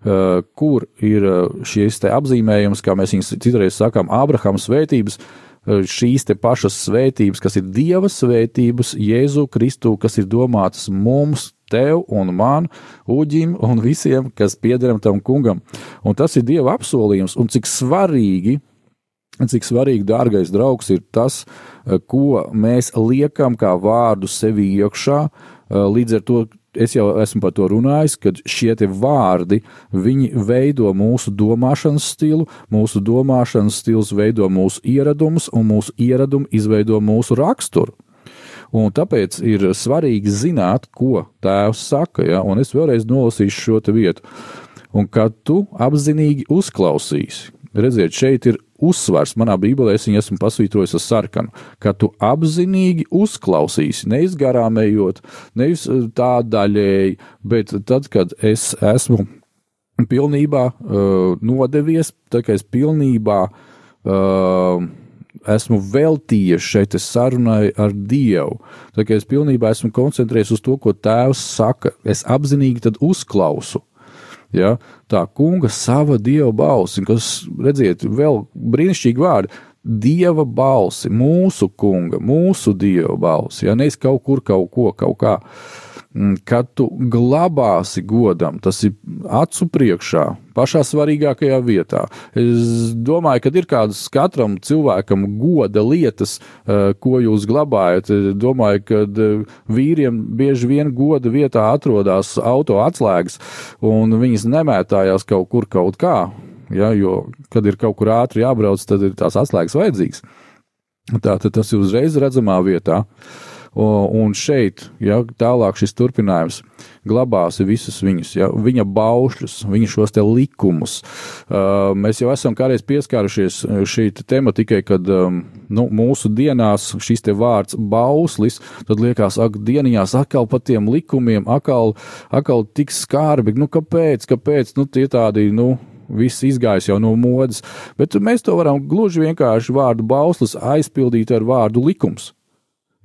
kur ir šīs apzīmējums, kā mēs viņus citreiz sakām, Ābrahama svētības, uh, šīs pašas svētības, kas ir Dieva svētības, Jēzu Kristu, kas ir domātas mums, tev un man, uģim un visiem, kas piederam tam kungam. Un tas ir Dieva apsolījums, un cik svarīgi Cik svarīgi, dārgais draugs, ir tas, ko mēs liekam kā vārdu sevi iekšā. Līdz ar to es jau esmu par to runājis, ka šie vārdi, veido mūsu domāšanas stilu, mūsu domāšanas stils veido mūsu ieradumus, un mūsu ieradumi izveido mūsu raksturu. Un tāpēc ir svarīgi zināt, ko tēvs saka, ja? un es vēlreiz nolasīšu šo vietu. Un kad tu apzinīgi uzklausīsi, redziet, šeit ir uzsvars manā bībelē, es viņu esmu pasvītrojis ar sarkanu, ka tu apzinīgi uzklausīsi, nevis garām ejot, nevis eh, tā daļēji, bet tad, kad es esmu pilnībā uh, nodevies, tad, kad es pilnībā uh, esmu veltījies šeit sarunai ar Dievu. Tā kā es pilnībā esmu koncentrējies uz to, ko Tēvs saka, es apzinīgi uzklausu ja, tā kunga sava dieva balsi, kas, redziet, vēl brīnišķīgi vārdi. Dieva balsi, mūsu kunga, mūsu dieva balsi, ja nevis kaut kur kaut ko, kaut kā. Uh, kad tu glabāsi godam, tas ir acu priekšā, pašā svarīgākajā vietā. Es domāju, ka ir kādas katram cilvēkam goda lietas, eh, ko jūs glabājat. Es domāju, ka eh, vīriem bieži vien goda vietā atrodas auto atslēgas, un viņas nemētājās kaut kur kaut kā. Ja, jo, kad ir kaut kur ātri jābrauc, tad ir tās atslēgas vajadzīgas. Tā tad tas ir uzreiz redzamā vietā. Uh, Un šeit, ja tālāk šis turpinājums glabāsi visus viņus, ja, viņa baušļus, viņa šos te likumus. Uh, mēs jau esam kādreiz pieskārušies šī tematikai, kad um, nu, mūsu dienās šis te vārds bauslis, tad liekas, ak, dieniņās atkal par tiem likumiem, atkal, atkal tik skarbi, nu kāpēc, kāpēc, nu tie tādi, nu, viss izgājis jau no modes, bet mēs to varam gluži vienkārši vārdu bauslis aizpildīt ar vārdu likums.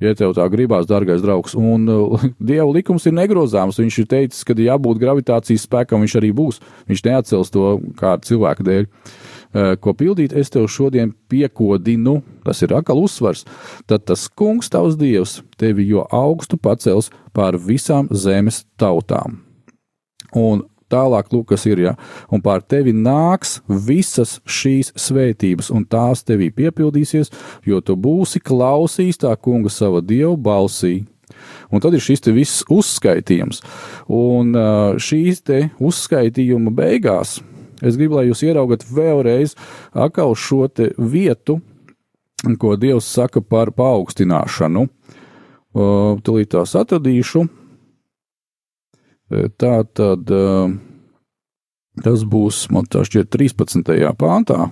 Ja tev tā gribās, dārgais draugs, un uh, Dieva likums ir negrozāms, viņš ir teicis, ka jābūt gravitācijas spēkam, viņš arī būs. Viņš neatcels to kādu cilvēku dēļ. Uh, ko pildīt, es tev šodien piekodinu, tas ir atkal uzsvars, tad tas kungs tavs dievs tevi jo augstu pacels pār visām zemes tautām. Un Tālāk, lūk, kas ir, ja, un pār tevi nāks visas šīs svētības, un tās tevī piepildīsies, jo tu būsi klausījis tā kunga sava dievu balsī. Un tad ir šis viss uzskaitījums, un šīs uzskaitījuma beigās es gribu, lai jūs ieraugat vēlreiz šo vietu, ko Dievs saka par paaugstināšanu. Tūlīt tās atradīšu. Tā tad tas būs, man tā šķiet, 13. pāntā,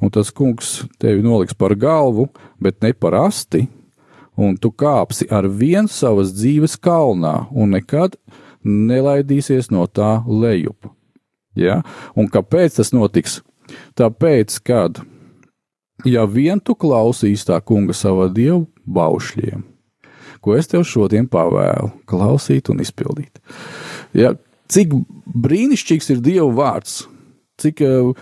un tas kungs tevi noliks par galvu, bet ne par asti, un tu kāpsi ar vienu savas dzīves kalnā, un nekad nelaidīsies no tā lejup. Ja? Un kāpēc tas notiks? Tāpēc, kad ja vien tu klausīsi tā kunga savā dievu baušļiem, ko es tev šodien pavēlu, klausīt un izpildīt. Ja, cik brīnišķīgs ir Dieva vārds, cik uh,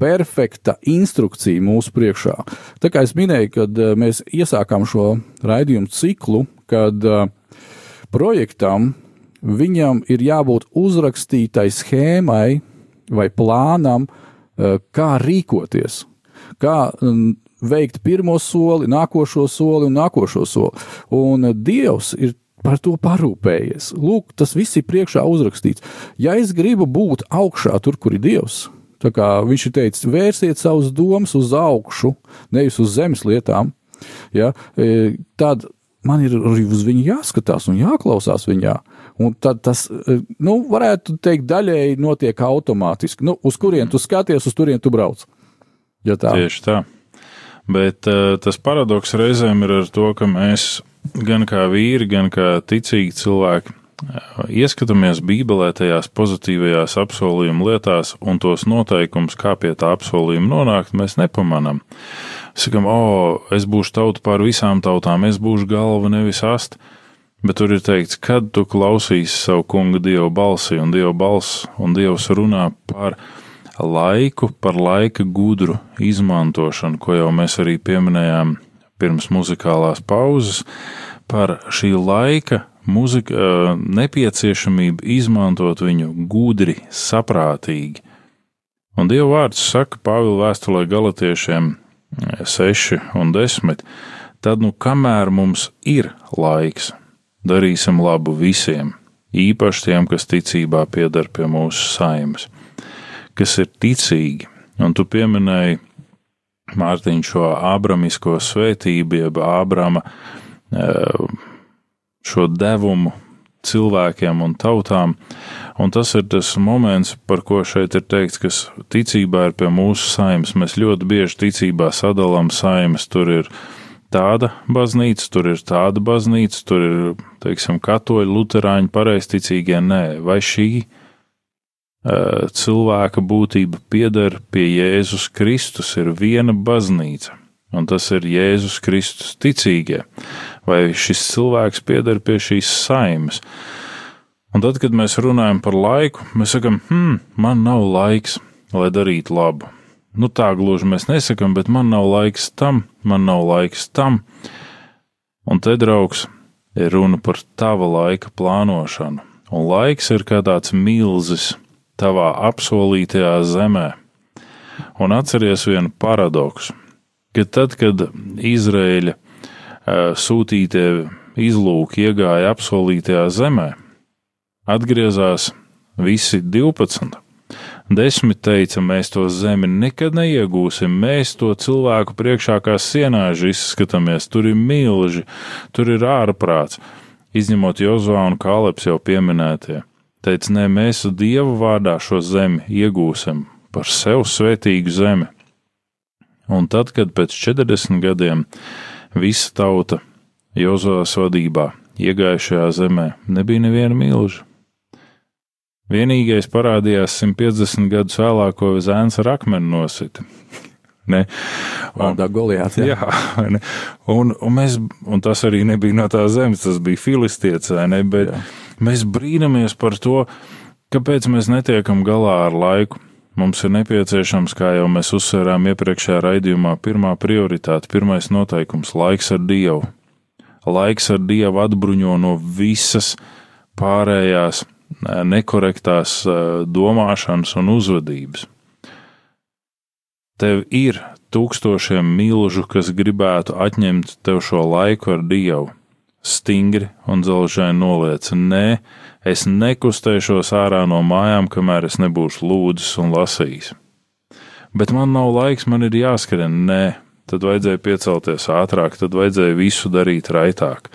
perfekta instrukcija mūsu priekšā. Tā kā es minēju, kad uh, mēs iesākām šo raidījumu ciklu, kad uh, projektam viņam ir jābūt uzrakstītai schēmai vai plānam, kā rīkoties, kā veikt pirmo soli, nākošo soli un nākošo soli. Un Dievs ir par to parūpējies. Lūk, tas viss ir priekšā uzrakstīts. Ja es gribu būt augšā, tur, kur ir Dievs, tā kā viņš ir teicis, vērsiet savus domas uz augšu, nevis uz zemes lietām, ja, e, tad man ir arī uz viņu jāskatās un jāklausās viņā. Un tad tas, e, nu, varētu teikt, daļēji notiek automātiski. Nu, uz kurien tu skaties, uz turien tu brauc. Ja tā. Tieši tā. Bet uh, tas paradoks reizēm ir ar to, ka mēs gan kā vīri, gan kā ticīgi cilvēki uh, ieskatāmies Bībelē tajās pozitīvajās apsolījuma lietās un tos noteikumus, kā pie tā apsolījuma nonākt, mēs nepamanām. Sakam, o, es būšu tauta pār visām tautām, es būšu galva, nevis ast. Bet tur ir teikts, kad tu klausīsi savu kunga dievu balsi, un dievu balss, un dievs runā par viņu laiku par laika gudru izmantošanu, ko jau mēs arī pieminējām pirms muzikālās pauzes, par šī laika muzika, nepieciešamību izmantot viņu gudri, saprātīgi. Un Dieva vārds saka Pāvila vēstulē galotiešiem 6 un 10, tad nu kamēr mums ir laiks, darīsim labu visiem, īpaši tiem, kas ticībā piedar pie mūsu saimes, kas ir ticīgi. Un tu pieminēji Mārtiņu šo abramisko svētību, jeb Ābrama šo devumu cilvēkiem un tautām. Un tas ir tas moments, par ko šeit ir teikts, kas ticībā ir pie mūsu saimes. Mēs ļoti bieži ticībā sadalām saimes. Tur ir tāda baznīca, tur ir tāda baznīca, tur ir, teiksim, katoļi, luterāņi, pareizticīgie. Nē, vai šī uh, cilvēka būtība pieder pie Jēzus Kristus, ir viena baznīca un tas ir Jēzus Kristus ticīgie, vai šis cilvēks pieder pie šīs saimes. Un tad, kad mēs runājam par laiku, mēs sakam, hmm, man nav laiks, lai darītu labu. Nu, tā gluži mēs nesakām, bet man nav laiks tam, man nav laiks tam. Un te, draugs, ir runa par tava laika plānošanu. Un laiks ir kā tāds milzis tavā apsolītajā zemē. Un atceries vienu paradoksu ka tad, kad Izraēļa sūtītie izlūki iegāja apsolītajā zemē, atgriezās visi 12. Desmit teica, mēs to zemi nekad neiegūsim, mēs to cilvēku priekšā kā sienāži izskatāmies, tur ir milži, tur ir ārprāts, izņemot Jozua un Kāleps jau pieminētie. Teica, nē, mēs Dievu vārdā šo zemi iegūsim par sev svētīgu zemi. Un tad, kad pēc 40 gadiem visa tauta Jozovas vadībā iegāja šajā zemē, nebija neviena milža. Vienīgais parādījās 150 gadus vēlāk, ko zēns ar akmeni nosita. Ne? Un, Goliāts, jā. Jā, ne? un, un, mēs, un tas arī nebija no tā zemes, tas bija filistietis, ne? bet jā. Mēs brīnamies par to, kāpēc mēs netiekam galā ar laiku. Mums ir nepieciešams, kā jau mēs uzsvērām iepriekšējā raidījumā, pirmā prioritāte, pirmais noteikums - laiks ar Dievu. Laiks ar Dievu atbruņo no visas pārējās nekorektās domāšanas un uzvedības. Tev ir tūkstošiem milžu, kas gribētu atņemt tev šo laiku ar Dievu. Stingri un dzelžaini noliec, nē, Es nekustēšos ārā no mājām, kamēr es nebūšu lūdzis un lasījis. Bet man nav laiks, man ir jāskrien. Nē, tad vajadzēja piecelties ātrāk, tad vajadzēja visu darīt raitāk.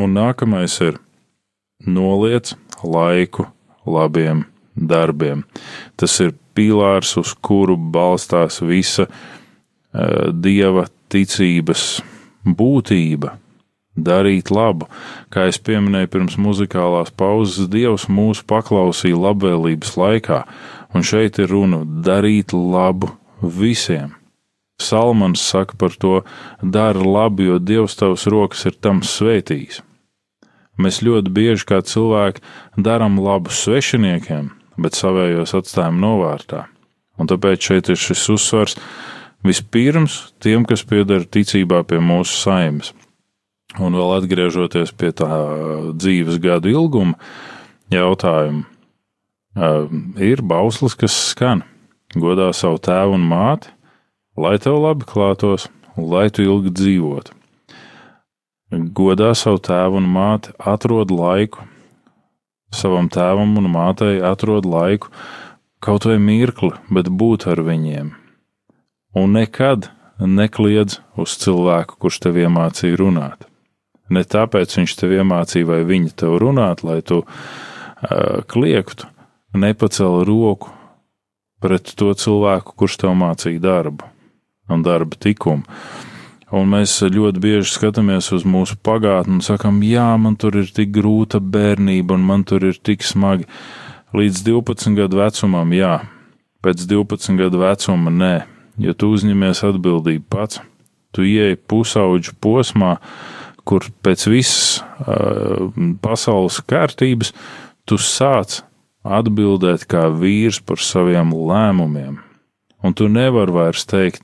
Un nākamais ir noliec laiku labiem darbiem. Tas ir pīlārs, uz kuru balstās visa uh, dieva ticības būtība darīt labu. Kā es pieminēju pirms muzikālās pauzes, Dievs mūs paklausīja labvēlības laikā, un šeit ir runa darīt labu visiem. Salmans saka par to: dara labu, jo Dievs tavs rokas ir tam svētījis. Mēs ļoti bieži kā cilvēki darām labu svešiniekiem, bet savējos atstājam novārtā. Un tāpēc šeit ir šis uzsvars vispirms tiem, kas pieder ticībā pie mūsu saimnes. Un vēl atgriežoties pie tā dzīves gadu ilguma jautājuma, ir bauslis, kas skan: godā savu tēvu un māti, lai tev labi klātos, lai tu ilgi dzīvotu. Godā savu tēvu un māti, atrod laiku, savam tēvam un mātei atrod laiku, kaut vai mirkli, bet būt ar viņiem. Un nekad nekliedz uz cilvēku, kurš tev iemācīja runāt. Ne tāpēc viņš tev iemācīja, vai viņa tev runāt, lai tu uh, kliegtu, nepacēl roku pret to cilvēku, kurš tev mācīja darbu un darba tikumu. Un mēs ļoti bieži skatāmies uz mūsu pagātni un sakām, jā, man tur ir tik grūta bērnība, un man tur ir tik smagi. Līdz 12 gadu vecumam, jā, pēc 12 gadu vecuma, nē, jo tu uzņemies atbildību pats. Tu ieeji pusauģu posmā, uh, kur pēc visas uh, pasaules kārtības tu sāc atbildēt kā vīrs par saviem lēmumiem. Un tu nevari vairs teikt,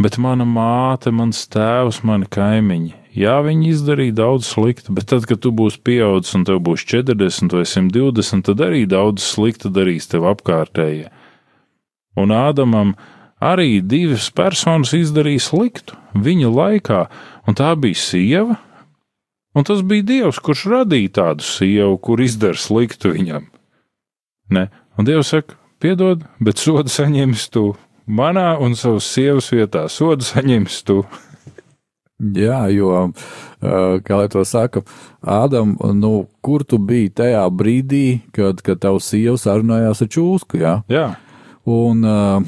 bet mana māte, mans tēvs, mani kaimiņi. Jā, viņi izdarīja daudz slikta, bet tad, kad tu būsi pieaudzis un tev būs 40 vai 120, tad arī daudz slikta darīs tev apkārtējie. Un Ādamam arī divas personas izdarīja sliktu viņa laikā, un tā bija sieva Un tas bija Dievs, kurš radīja tādu sievu, kur izdara sliktu viņam. Ne? Un Dievs saka, piedod, bet sodu saņems tu manā un savas sievas vietā. Sodu saņems tu. Jā, jo, kā lai to saka, Ādam, nu, kur tu biji tajā brīdī, kad, kad tavs sieva sarunājās ar čūsku, jā? Jā, Un uh,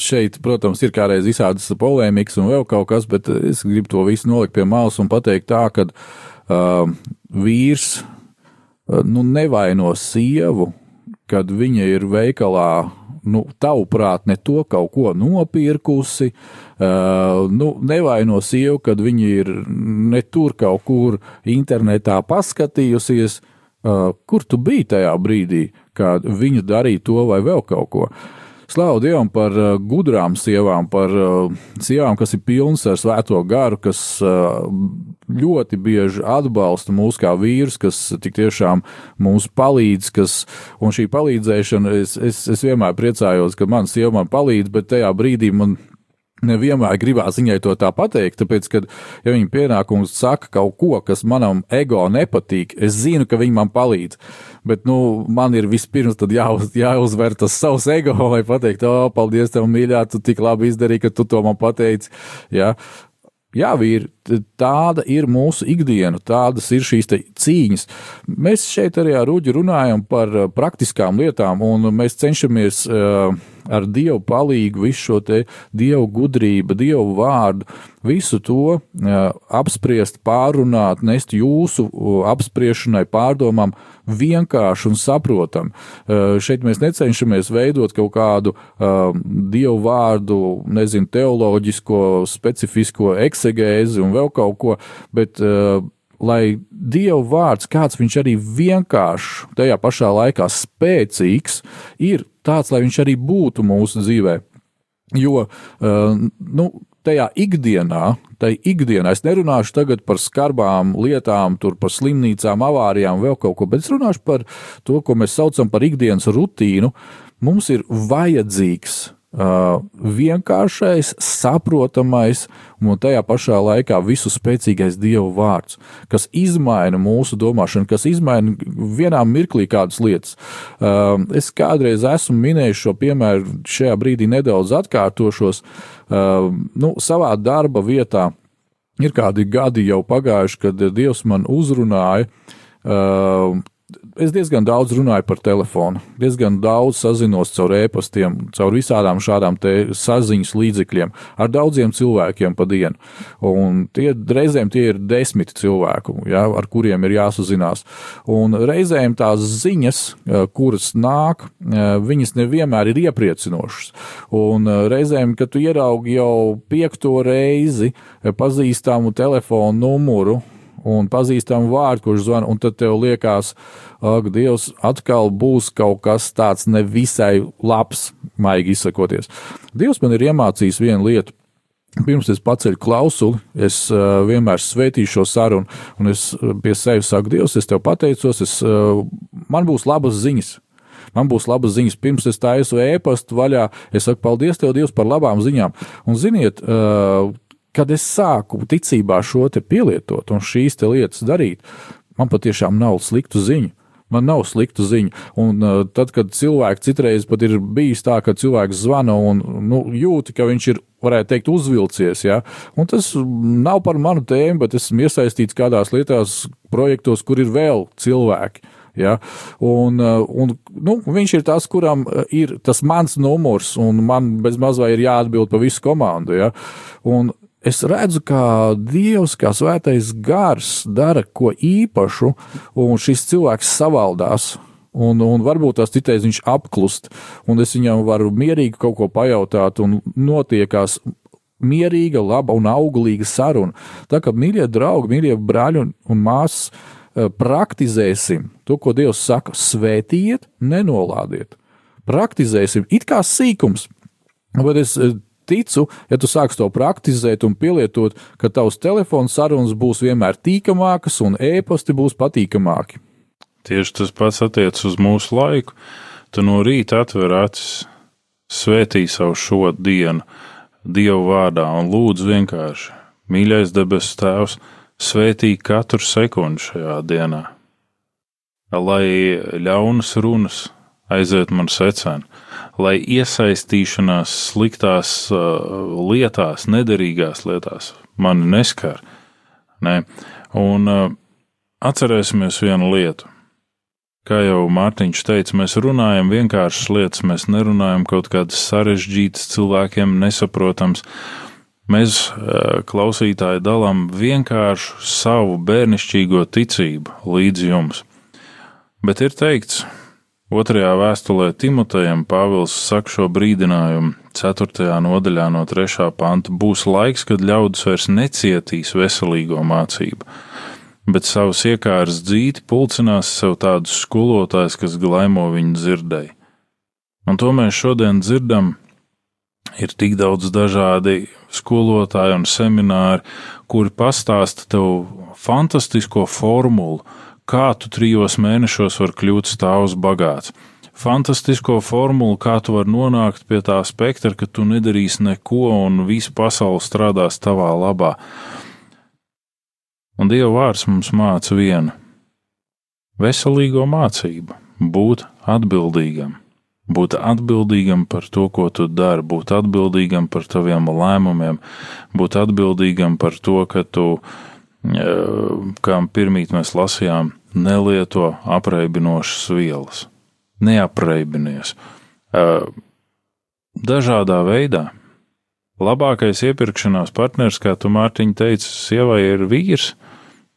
šeit, protams, ir kādreiz visādas polēmikas un vēl kaut kas, bet es gribu to visu nolikt pie malas un pateikt tā, ka uh, vīrs uh, nu, nevaino sievu, kad viņa ir veikalā. Nu, tavuprāt, ne to kaut ko nopirkusi, uh, nu, nevaino sievu, kad viņa ir ne tur kaut kur internetā paskatījusies, uh, kur tu biji tajā brīdī, kad viņa darīja to vai vēl kaut ko. Slavu Dievam par uh, gudrām sievām, par uh, sievām, kas ir pilnas ar svēto garu, kas uh, ļoti bieži atbalsta mūs kā vīrus, kas tik tiešām mums palīdz. Kas, un šī palīdzēšana, es, es, es vienmēr priecājos, ka man sieva man palīdz, bet tajā brīdī man nevienmēr gribās viņai to tā pateikt, tāpēc, ka, ja viņa pienākums saka kaut ko, kas manam ego nepatīk, es zinu, ka viņa man palīdz. Bet, nu, man ir vispirms jāuz, jāuzver tas savs ego, lai pateiktu, o, paldies, tev mīļā, tu tik labi izdarīji, ka tu to man pateici. Ja? Jā, vīri, tāda ir mūsu ikdiena, tādas ir šīs cīņas. Mēs šeit arī ar Uģi runājam par praktiskām lietām, un mēs cenšamies uh, ar Dievu palīdzību, visu šo te Dievu gudrību, Dievu vārdu, visu to uh, apspriest, pārunāt, nest jūsu apspriešanai, pārdomām vienkārši un saprotam. Uh, šeit mēs necenšamies veidot kaut kādu uh, Dievu vārdu, nezinu, teoloģisko, specifisko eksegēzi un vēl kaut ko, bet lai Dieva vārds, kāds viņš arī vienkāršs, tajā pašā laikā spēcīgs, ir tāds, lai viņš arī būtu mūsu dzīvē. Jo, uh, nu, tajā ikdienā, tai ikdienā, es nerunāšu tagad par skarbām lietām, tur par slimnīcām, avārijām, vēl kaut ko, bet es runāšu par to, ko mēs saucam par ikdienas rutīnu. Mums ir vajadzīgs vienkāršais, saprotamais un tajā pašā laikā visu spēcīgais Dieva vārds, kas izmaina mūsu domāšanu, kas izmaina vienā mirklī kādas lietas. Uh, es kādreiz esmu minējis šo piemēru, šajā brīdī nedaudz atkārtošos. Uh, nu, savā darba vietā ir kādi gadi jau pagājuši, kad Dievs man uzrunāja es diezgan daudz runāju par telefonu, diezgan daudz sazinos caur e-pastiem, caur visādām šādām saziņas līdzekļiem ar daudziem cilvēkiem pa dienu. Un tie reizēm tie ir desmit cilvēku, ja, ar kuriem ir jāsazinās. Un reizēm tās ziņas, eh, kuras nāk, eh, viņas nevienmēr ir iepriecinošas. Un eh, reizēm, kad tu ieraugi jau piekto reizi pazīstamu telefonu numuru, un pazīstamu vārdu, kurš zvana, un tad tev liekas, ak, Dievs, atkal būs kaut kas tāds nevisai labs, maigi izsakoties. Dievs man ir iemācījis vienu lietu. Pirms es paceļu klausuli, es uh, vienmēr svētīšu šo sarunu, un es pie sevis saku, Dievs, es tev pateicos, es, uh, man būs labas ziņas. Man būs labas ziņas, pirms es taisu ēpastu vaļā. Es saku, paldies, Tev, Dievs, par labām ziņām. Un, ziniet, uh, kad es sāku ticībā šo te pielietot un šīs lietas darīt, man patiešām nav sliktu ziņu. Man nav sliktu ziņu. Un uh, tad, kad cilvēks citreiz pat ir bijis tā, ka cilvēks zvana un nu, jūti, ka viņš ir, varētu teikt, uzvilcies, ja? un tas nav par manu tēmu, bet esmu iesaistīts kādās lietās, projektos, kur ir vēl cilvēki. Ja? Un, uh, un, nu, viņš ir tas, kuram uh, ir tas mans numurs, un man bez mazā ir jāatbild pa visu komandu. Ja? Un es redzu, kā Dievs, kā svētais gars dara ko īpašu, un šis cilvēks savaldās. Un, un varbūt tās citreiz viņš apklust, un es viņam varu mierīgi kaut ko pajautāt, un notiekās mierīga, laba un auglīga saruna. Tā kā mīļie draugi, mīļie brāļi un, un māsas, eh, praktizēsim to, ko Dievs saka, svētījiet, nenolādiet. Praktizēsim, it kā sīkums. Bet es eh, ticu, ja tu sāksi to praktizēt un pielietot, ka tavs telefons sarunas būs vienmēr tīkamākas un ēpasti būs patīkamāki. Tieši tas pats attiecas uz mūsu laiku. Tu no rīta atver acis, svētī savu šo dienu, Dievu vārdā un lūdzu vienkārši, mīļais debesu Tēvs, svētī katru sekundi šajā dienā, lai ļaunas runas aiziet man secēni, lai iesaistīšanās sliktās uh, lietās, nederīgās lietās mani neskar. Ne? Un uh, atcerēsimies vienu lietu. Kā jau Mārtiņš teica, mēs runājam vienkāršas lietas, mēs nerunājam kaut kādas sarežģītas, cilvēkiem nesaprotams. Mēs, uh, klausītāji, dalām vienkāršu savu bērnišķīgo ticību līdz jums. Bet ir teikts, Otrajā vēstulē Timotejam Pāvils saka šo brīdinājumu 4. nodaļā no 3. panta: būs laiks, kad ļaudis vairs necietīs veselīgo mācību, bet savus iekāras dzīti pulcinās sev tādus skolotājus, kas glaimo viņu dzirdēji. Un to mēs šodien dzirdam. Ir tik daudz dažādi skolotāji un semināri, kuri pastāsta tev fantastisko formulu, kā tu trijos mēnešos vari kļūt stāvs bagāts. Fantastisko formulu, kā tu vari nonākt pie tā spektra, ka tu nedarīsi neko un visa pasaule strādās tavā labā. Un Dieva vārds mums māca vienu - veselīgo mācību, būt atbildīgam, būt atbildīgam par to, ko tu dari, būt atbildīgam par taviem lēmumiem, būt atbildīgam par to, ka tu kā pirmīt mēs lasījām, nelieto apreibinošas vielas. Neapreibinies. Dažādā veidā. Labākais iepirkšanās partners, kā tu Mārtiņ teici, sievai ir vīrs.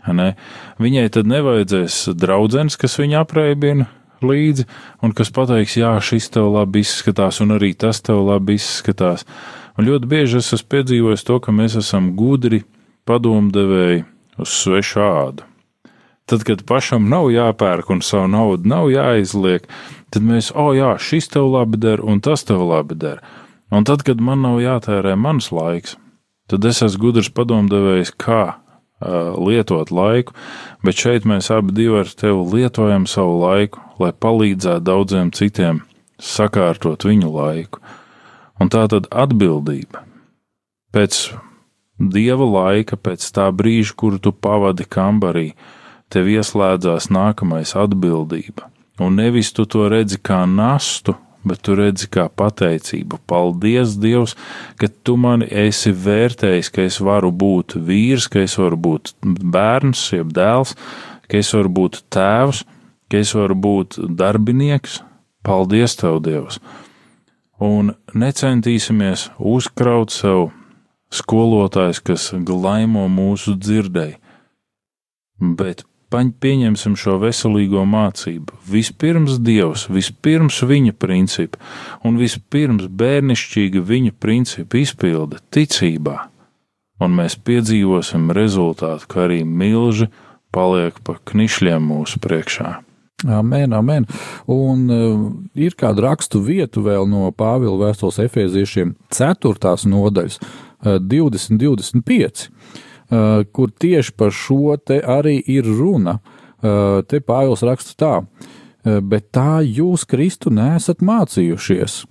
Ne? Viņai tad nevajadzēs draudzens, kas viņu apreibina līdzi, un kas pateiks, jā, šis tev labi izskatās, un arī tas tev labi izskatās. Un ļoti bieži es esmu piedzīvojis to, ka mēs esam gudri padomdevēji uz svešu ādu. Tad, kad pašam nav jāpērk un savu naudu nav jāizliek, tad mēs, o, oh, jā, šis tev labi der un tas tev labi der. Un tad, kad man nav jātērē mans laiks, tad es esmu gudrs padomdevējs, kā uh, lietot laiku, bet šeit mēs abi ar tevi lietojam savu laiku, lai palīdzētu daudziem citiem sakārtot viņu laiku. Un tā tad atbildība. Pēc dieva laika, pēc tā brīža, kuru tu pavadi kambarī, tev ieslēdzās nākamais atbildība. Un nevis tu to redzi kā nastu, bet tu redzi kā pateicību. Paldies, Dievs, ka tu mani esi vērtējis, ka es varu būt vīrs, ka es varu būt bērns, jeb dēls, ka es varu būt tēvs, ka es varu būt darbinieks. Paldies, Tev, Dievs! Un necentīsimies uzkraut sev skolotājs, kas glaimo mūsu dzirdēji, bet pieņemsim šo veselīgo mācību. Vispirms Dievs, vispirms viņa principi un vispirms bērnišķīga viņa principu izpilde ticībā, un mēs piedzīvosim rezultātu, ka arī milži paliek pa knišļiem mūsu priekšā. Amen, amen. Un uh, ir kāda rakstu vieta vēl no Pāvila vēstules efeziešiem, 4. nodaļas, 20, 25, kur tieši par šo te arī ir runa. Te Pāvils raksta tā, bet tā jūs Kristu nesat mācījušies.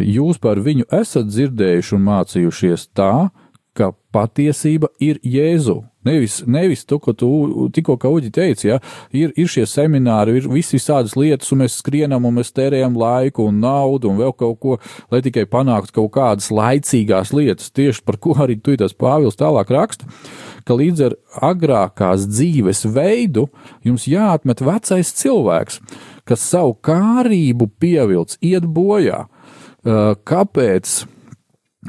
Jūs par viņu esat dzirdējuši un mācījušies tā, ka patiesība ir Jēzu. Nevis, nevis to, ko tu tikko uģi teici, ja, ir, ir šie semināri, ir visi visādas lietas, un mēs skrienam, un mēs tērējam laiku un naudu un vēl kaut ko, lai tikai panāktu kaut kādas laicīgās lietas, tieši par ko arī tu tas Pāvils tālāk raksta, ka līdz ar agrākās dzīves veidu jums jāatmet vecais cilvēks, kas savu kārību pievilc, iet bojā. Kāpēc?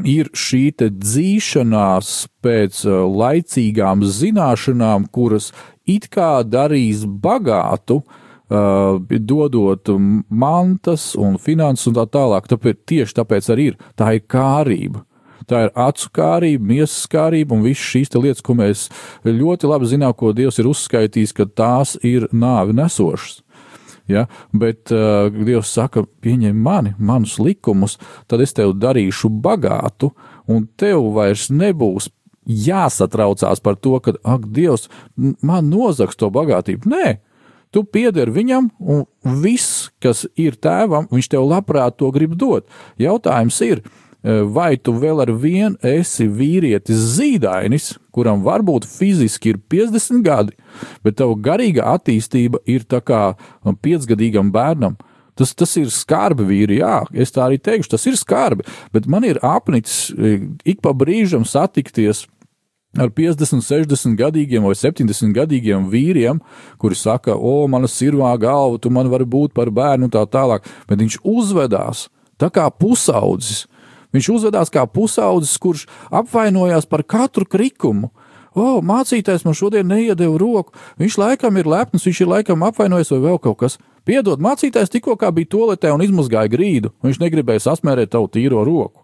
Ir šī dzīšanās pēc uh, laicīgām zināšanām, kuras it kā darīs bagātu, uh, dodot mantas un finanses un tā tālāk. Tāpēc, tieši tāpēc arī ir tā ir kārība. Tā ir acu kārība, miesas kārība un visas šīs lietas, ko mēs ļoti labi zinām, ko Dievs ir uzskaitījis, ka tās ir nāvi nesošas ja, bet uh, Dievs saka, pieņem mani, manus likumus, tad es tevi darīšu bagātu, un tev vairs nebūs jāsatraucās par to, ka, ak, Dievs, man nozags to bagātību. Nē, tu pieder viņam, un viss, kas ir tēvam, viņš tev labprāt to grib dot. Jautājums ir, vai tu vēl ar vienu esi vīrietis zīdainis, kuram varbūt fiziski ir 50 gadi, bet tava garīga attīstība ir tā kā piecgadīgam bērnam. Tas, tas ir skarbi, vīri, jā, es tā arī teikšu, tas ir skarbi, bet man ir apnicis ik pa brīžam satikties ar 50, 60 gadīgiem vai 70 gadīgiem vīriem, kuri saka, o, mana sirvā galva, tu man vari būt par bērnu un tā tālāk, bet viņš uzvedās tā kā pusaudzis. Viņš uzvedās kā pusaudzis, kurš apvainojās par katru krikumu. O, mācītājs man šodien neiedeva roku, viņš laikam ir lepns, viņš ir laikam apvainojis vai vēl kaut kas. Piedod, mācītājs tikko bija toaletē un izmazgāja grīdu, viņš negribēja sasmērēt tavu tīro roku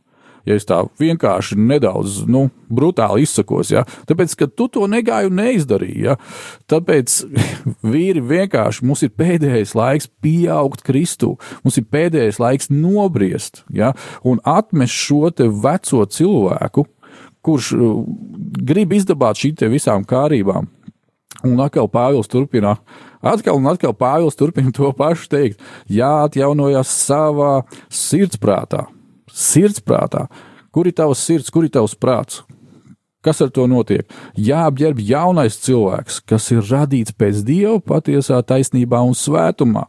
ja es tā vienkārši nedaudz, nu, brutāli izsakos, ja, tāpēc, ka tu to negāji un neizdarīji, ja, tāpēc vīri vienkārši mums ir pēdējais laiks pieaugt Kristū, mums ir pēdējais laiks nobriest, ja, un atmest šo te veco cilvēku, kurš uh, grib izdabāt šī te visām kārībām. Un atkal Pāvils turpina, atkal un atkal Pāvils turpina to pašu teikt, jāatjaunojas savā sirdsprātā sirdsprātā. Kur ir tavs sirds, kur ir tavs prāts? Kas ar to notiek? Jāapģērb jaunais cilvēks, kas ir radīts pēc dieva patiesā taisnībā un svētumā.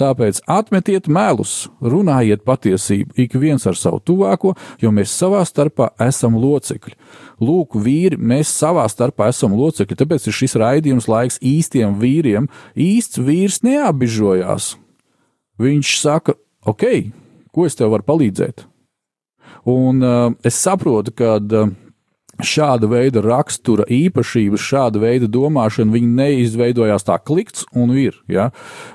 Tāpēc atmetiet melus, runājiet patiesību, ik viens ar savu tuvāko, jo mēs savā starpā esam locekļi. Lūk, vīri, mēs savā starpā esam locekļi, tāpēc ir šis raidījums laiks īstiem vīriem. Īsts vīrs neapbižojās. Viņš saka, ok, ko es tev varu palīdzēt? Un uh, es saprotu, ka uh, šāda veida rakstura īpašības, šāda veida domāšana, viņi neizveidojās tā klikts un ir. Ja?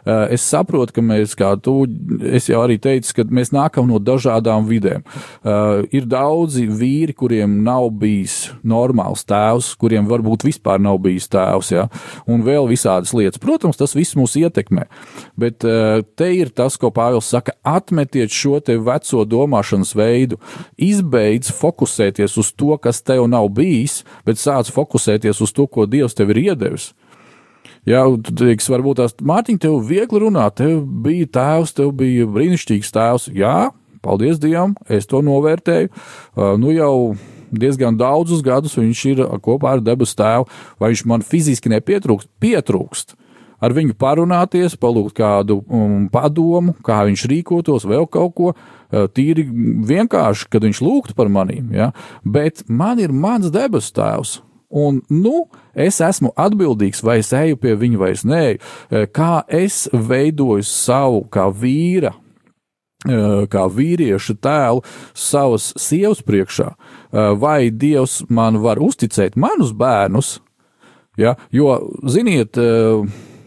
Eh, es saprotu, ka mēs, kā tu, es jau arī teicu, ka mēs nākam no dažādām vidēm. Eh, ir daudzi vīri, kuriem nav bijis normāls tēvs, kuriem varbūt vispār nav bijis tēvs, ja? un vēl visādas lietas. Protams, tas viss mūs ietekmē, bet eh, te ir tas, ko Pāvils saka, atmetiet šo te veco domāšanas veidu, izbeidz fokusēties uz to, kas tev nav nav bijis, bet sāc fokusēties uz to, ko Dievs tev ir iedevis. Jā, tu teiksi, varbūt tās Mārtiņa, tev viegli runāt, tev bija tēvs, tev bija brīnišķīgs tēvs. Jā, paldies Dievam, es to novērtēju. Uh, nu jau diezgan daudzus gadus viņš ir kopā ar debesu tēvu, vai viņš man fiziski nepietrūkst, pietrūkst. Ar viņu parunāties, palūgt kādu um, padomu, kā viņš rīkotos, vēl kaut ko. Eh, tīri vienkārši, kad viņš lūgtu par manīm, ja? bet man ir mans debesu tēvs. Un, nu, es esmu atbildīgs, vai es eju pie viņa, vai es neeju. Eh, kā es veidoju savu, kā vīra, eh, kā vīrieša tēlu savas sievas priekšā, vai Dievs man var uzticēt manus bērnus, ja? jo, ziniet,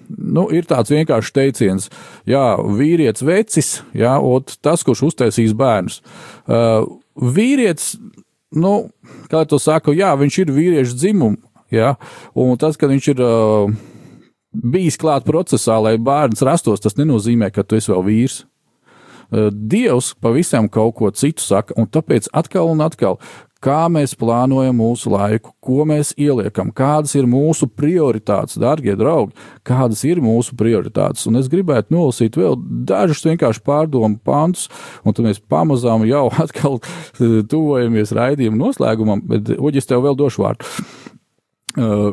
nu, ir tāds vienkāršs teiciens, jā, vīrietis vecis, jā, ot, tas, kurš uztaisīs bērnus. Uh, vīrietis, nu, kā to saka, jā, viņš ir vīriešu dzimumu, jā, un tas, ka viņš ir uh, bijis klāt procesā, lai bērns rastos, tas nenozīmē, ka tu esi vēl vīrs. Uh, Dievs pavisam kaut ko citu saka, un tāpēc atkal un atkal kā mēs plānojam mūsu laiku, ko mēs ieliekam, kādas ir mūsu prioritātes, darbie draugi, kādas ir mūsu prioritātes. Un es gribētu nolasīt vēl dažus vienkārši pārdomu pantus, un tad mēs pamazām jau atkal eh, tuvojamies raidījuma noslēgumam, bet Uģis tev vēl došu vārdu. Eh,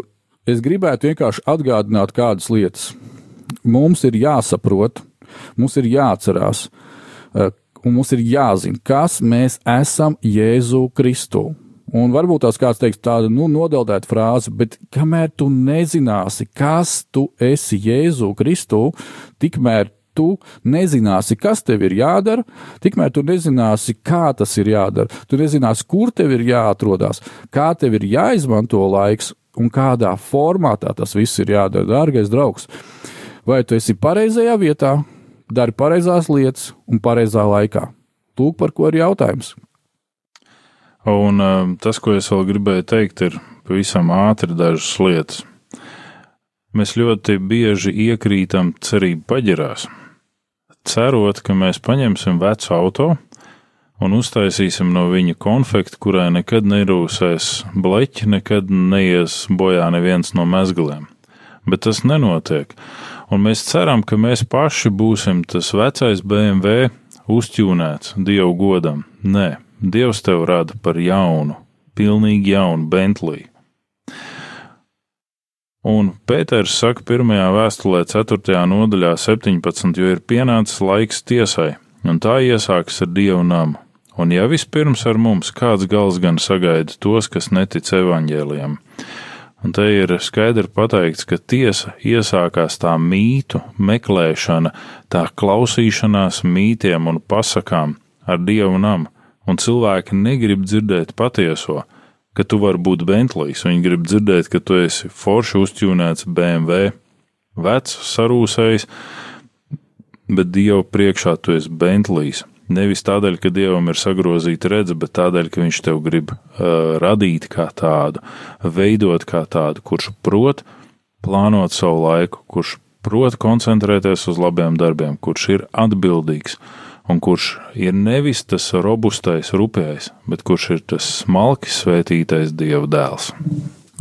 es gribētu vienkārši atgādināt kādas lietas. Mums ir jāsaprot, mums ir jāatcerās, eh, un mums ir jāzina, kas mēs esam Jēzu Kristu. Un varbūt tās kāds teiks tādu nu, nodeldētu frāzi, bet kamēr tu nezināsi, kas tu esi Jēzu Kristu, tikmēr tu nezināsi, kas tev ir jādara, tikmēr tu nezināsi, kā tas ir jādara. Tu nezināsi, kur tev ir jāatrodas, kā tev ir jāizmanto laiks un kādā formātā tas viss ir jādara, dārgais draugs. Vai tu esi pareizajā vietā, dari pareizās lietas un pareizā laikā. Lūk, par ko ir jautājums. Un um, tas, ko es vēl gribēju teikt, ir pavisam ātri dažas lietas. Mēs ļoti bieži iekrītam cerību paģirās, cerot, ka mēs paņemsim vecu auto un uztaisīsim no viņa konfekti, kurai nekad nerūsēs bleķi, nekad neies bojā neviens no mezgliem. Bet tas nenotiek un mēs ceram, ka mēs paši būsim tas vecais BMW uzķūnēts Dievu godam. Nē, Dievs tev rada par jaunu, pilnīgi jaunu Bentley. Un Pēters saka, pirmajā vēstulē, 4. nodaļā, 17, jo ir pienācis laiks tiesai, un tā iesākas ar dievu namu. Un ja vispirms ar mums kāds gals gan sagaida tos, kas netic evaņģēliem, un te ir skaidri pateikts, ka tiesa iesākās tā mītu meklēšana, tā klausīšanās mītiem un pasakām ar dievu namu, un cilvēki negrib dzirdēt patieso, ka tu vari būt Bentlijs, viņi grib dzirdēt, ka tu esi forši uzķūnēts BMW, vecs, sarūsējis, bet Dieva priekšā tu esi Bentlijs. Nevis tādēļ, ka Dievam ir sagrozīta redzes, bet tādēļ, ka Viņš tev grib uh, radīt kā tādu, veidot kā tādu, kurš prot plānot savu laiku, kurš prot koncentrēties uz labiem darbiem, kurš ir atbildīgs un kurš ir nevis tas robustais, rupjais, bet kurš ir tas smalki svētītais Dieva dēls.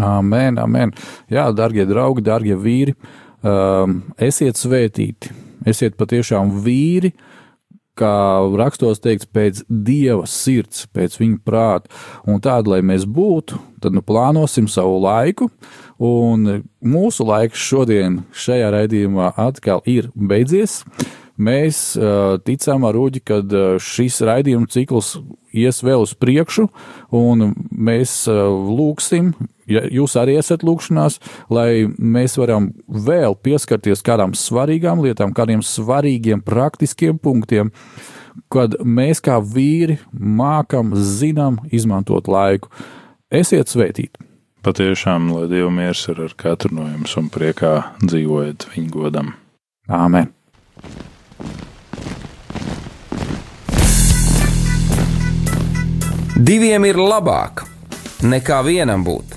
Amen, amen. Jā, darbie draugi, darbie vīri, um, esiet svētīti, esiet patiešām vīri, kā rakstos teikts, pēc dieva sirds, pēc viņa prāta. Un tāda, lai mēs būtu, tad nu plānosim savu laiku. Un mūsu laiks šodien šajā raidījumā atkal ir beidzies. Mēs uh, ticam ar Uģi, ka uh, šis raidījuma cikls ies vēl uz priekšu, un mēs uh, lūgsim, ja jūs arī esat lūgšanās, lai mēs varam vēl pieskarties kādām svarīgām lietām, kādiem svarīgiem praktiskiem punktiem, kad mēs kā vīri mākam, zinām izmantot laiku. Esiet svētīti! Patiešām, lai Dieva miers ir ar katru no jums un priekā dzīvojiet viņa godam. Āmen! Diviem ir labāk nekā vienam būt,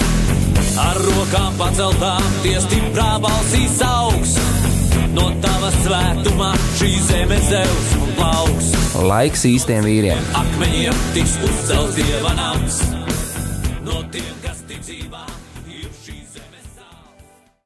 Ar rokām paceltām, tie stiprā balsīs augs. No tava svētumā šī zeme zeus un plauks. Laiks īstiem vīriem. Akmeņiem tiks uzcelts dieva nams. No tiem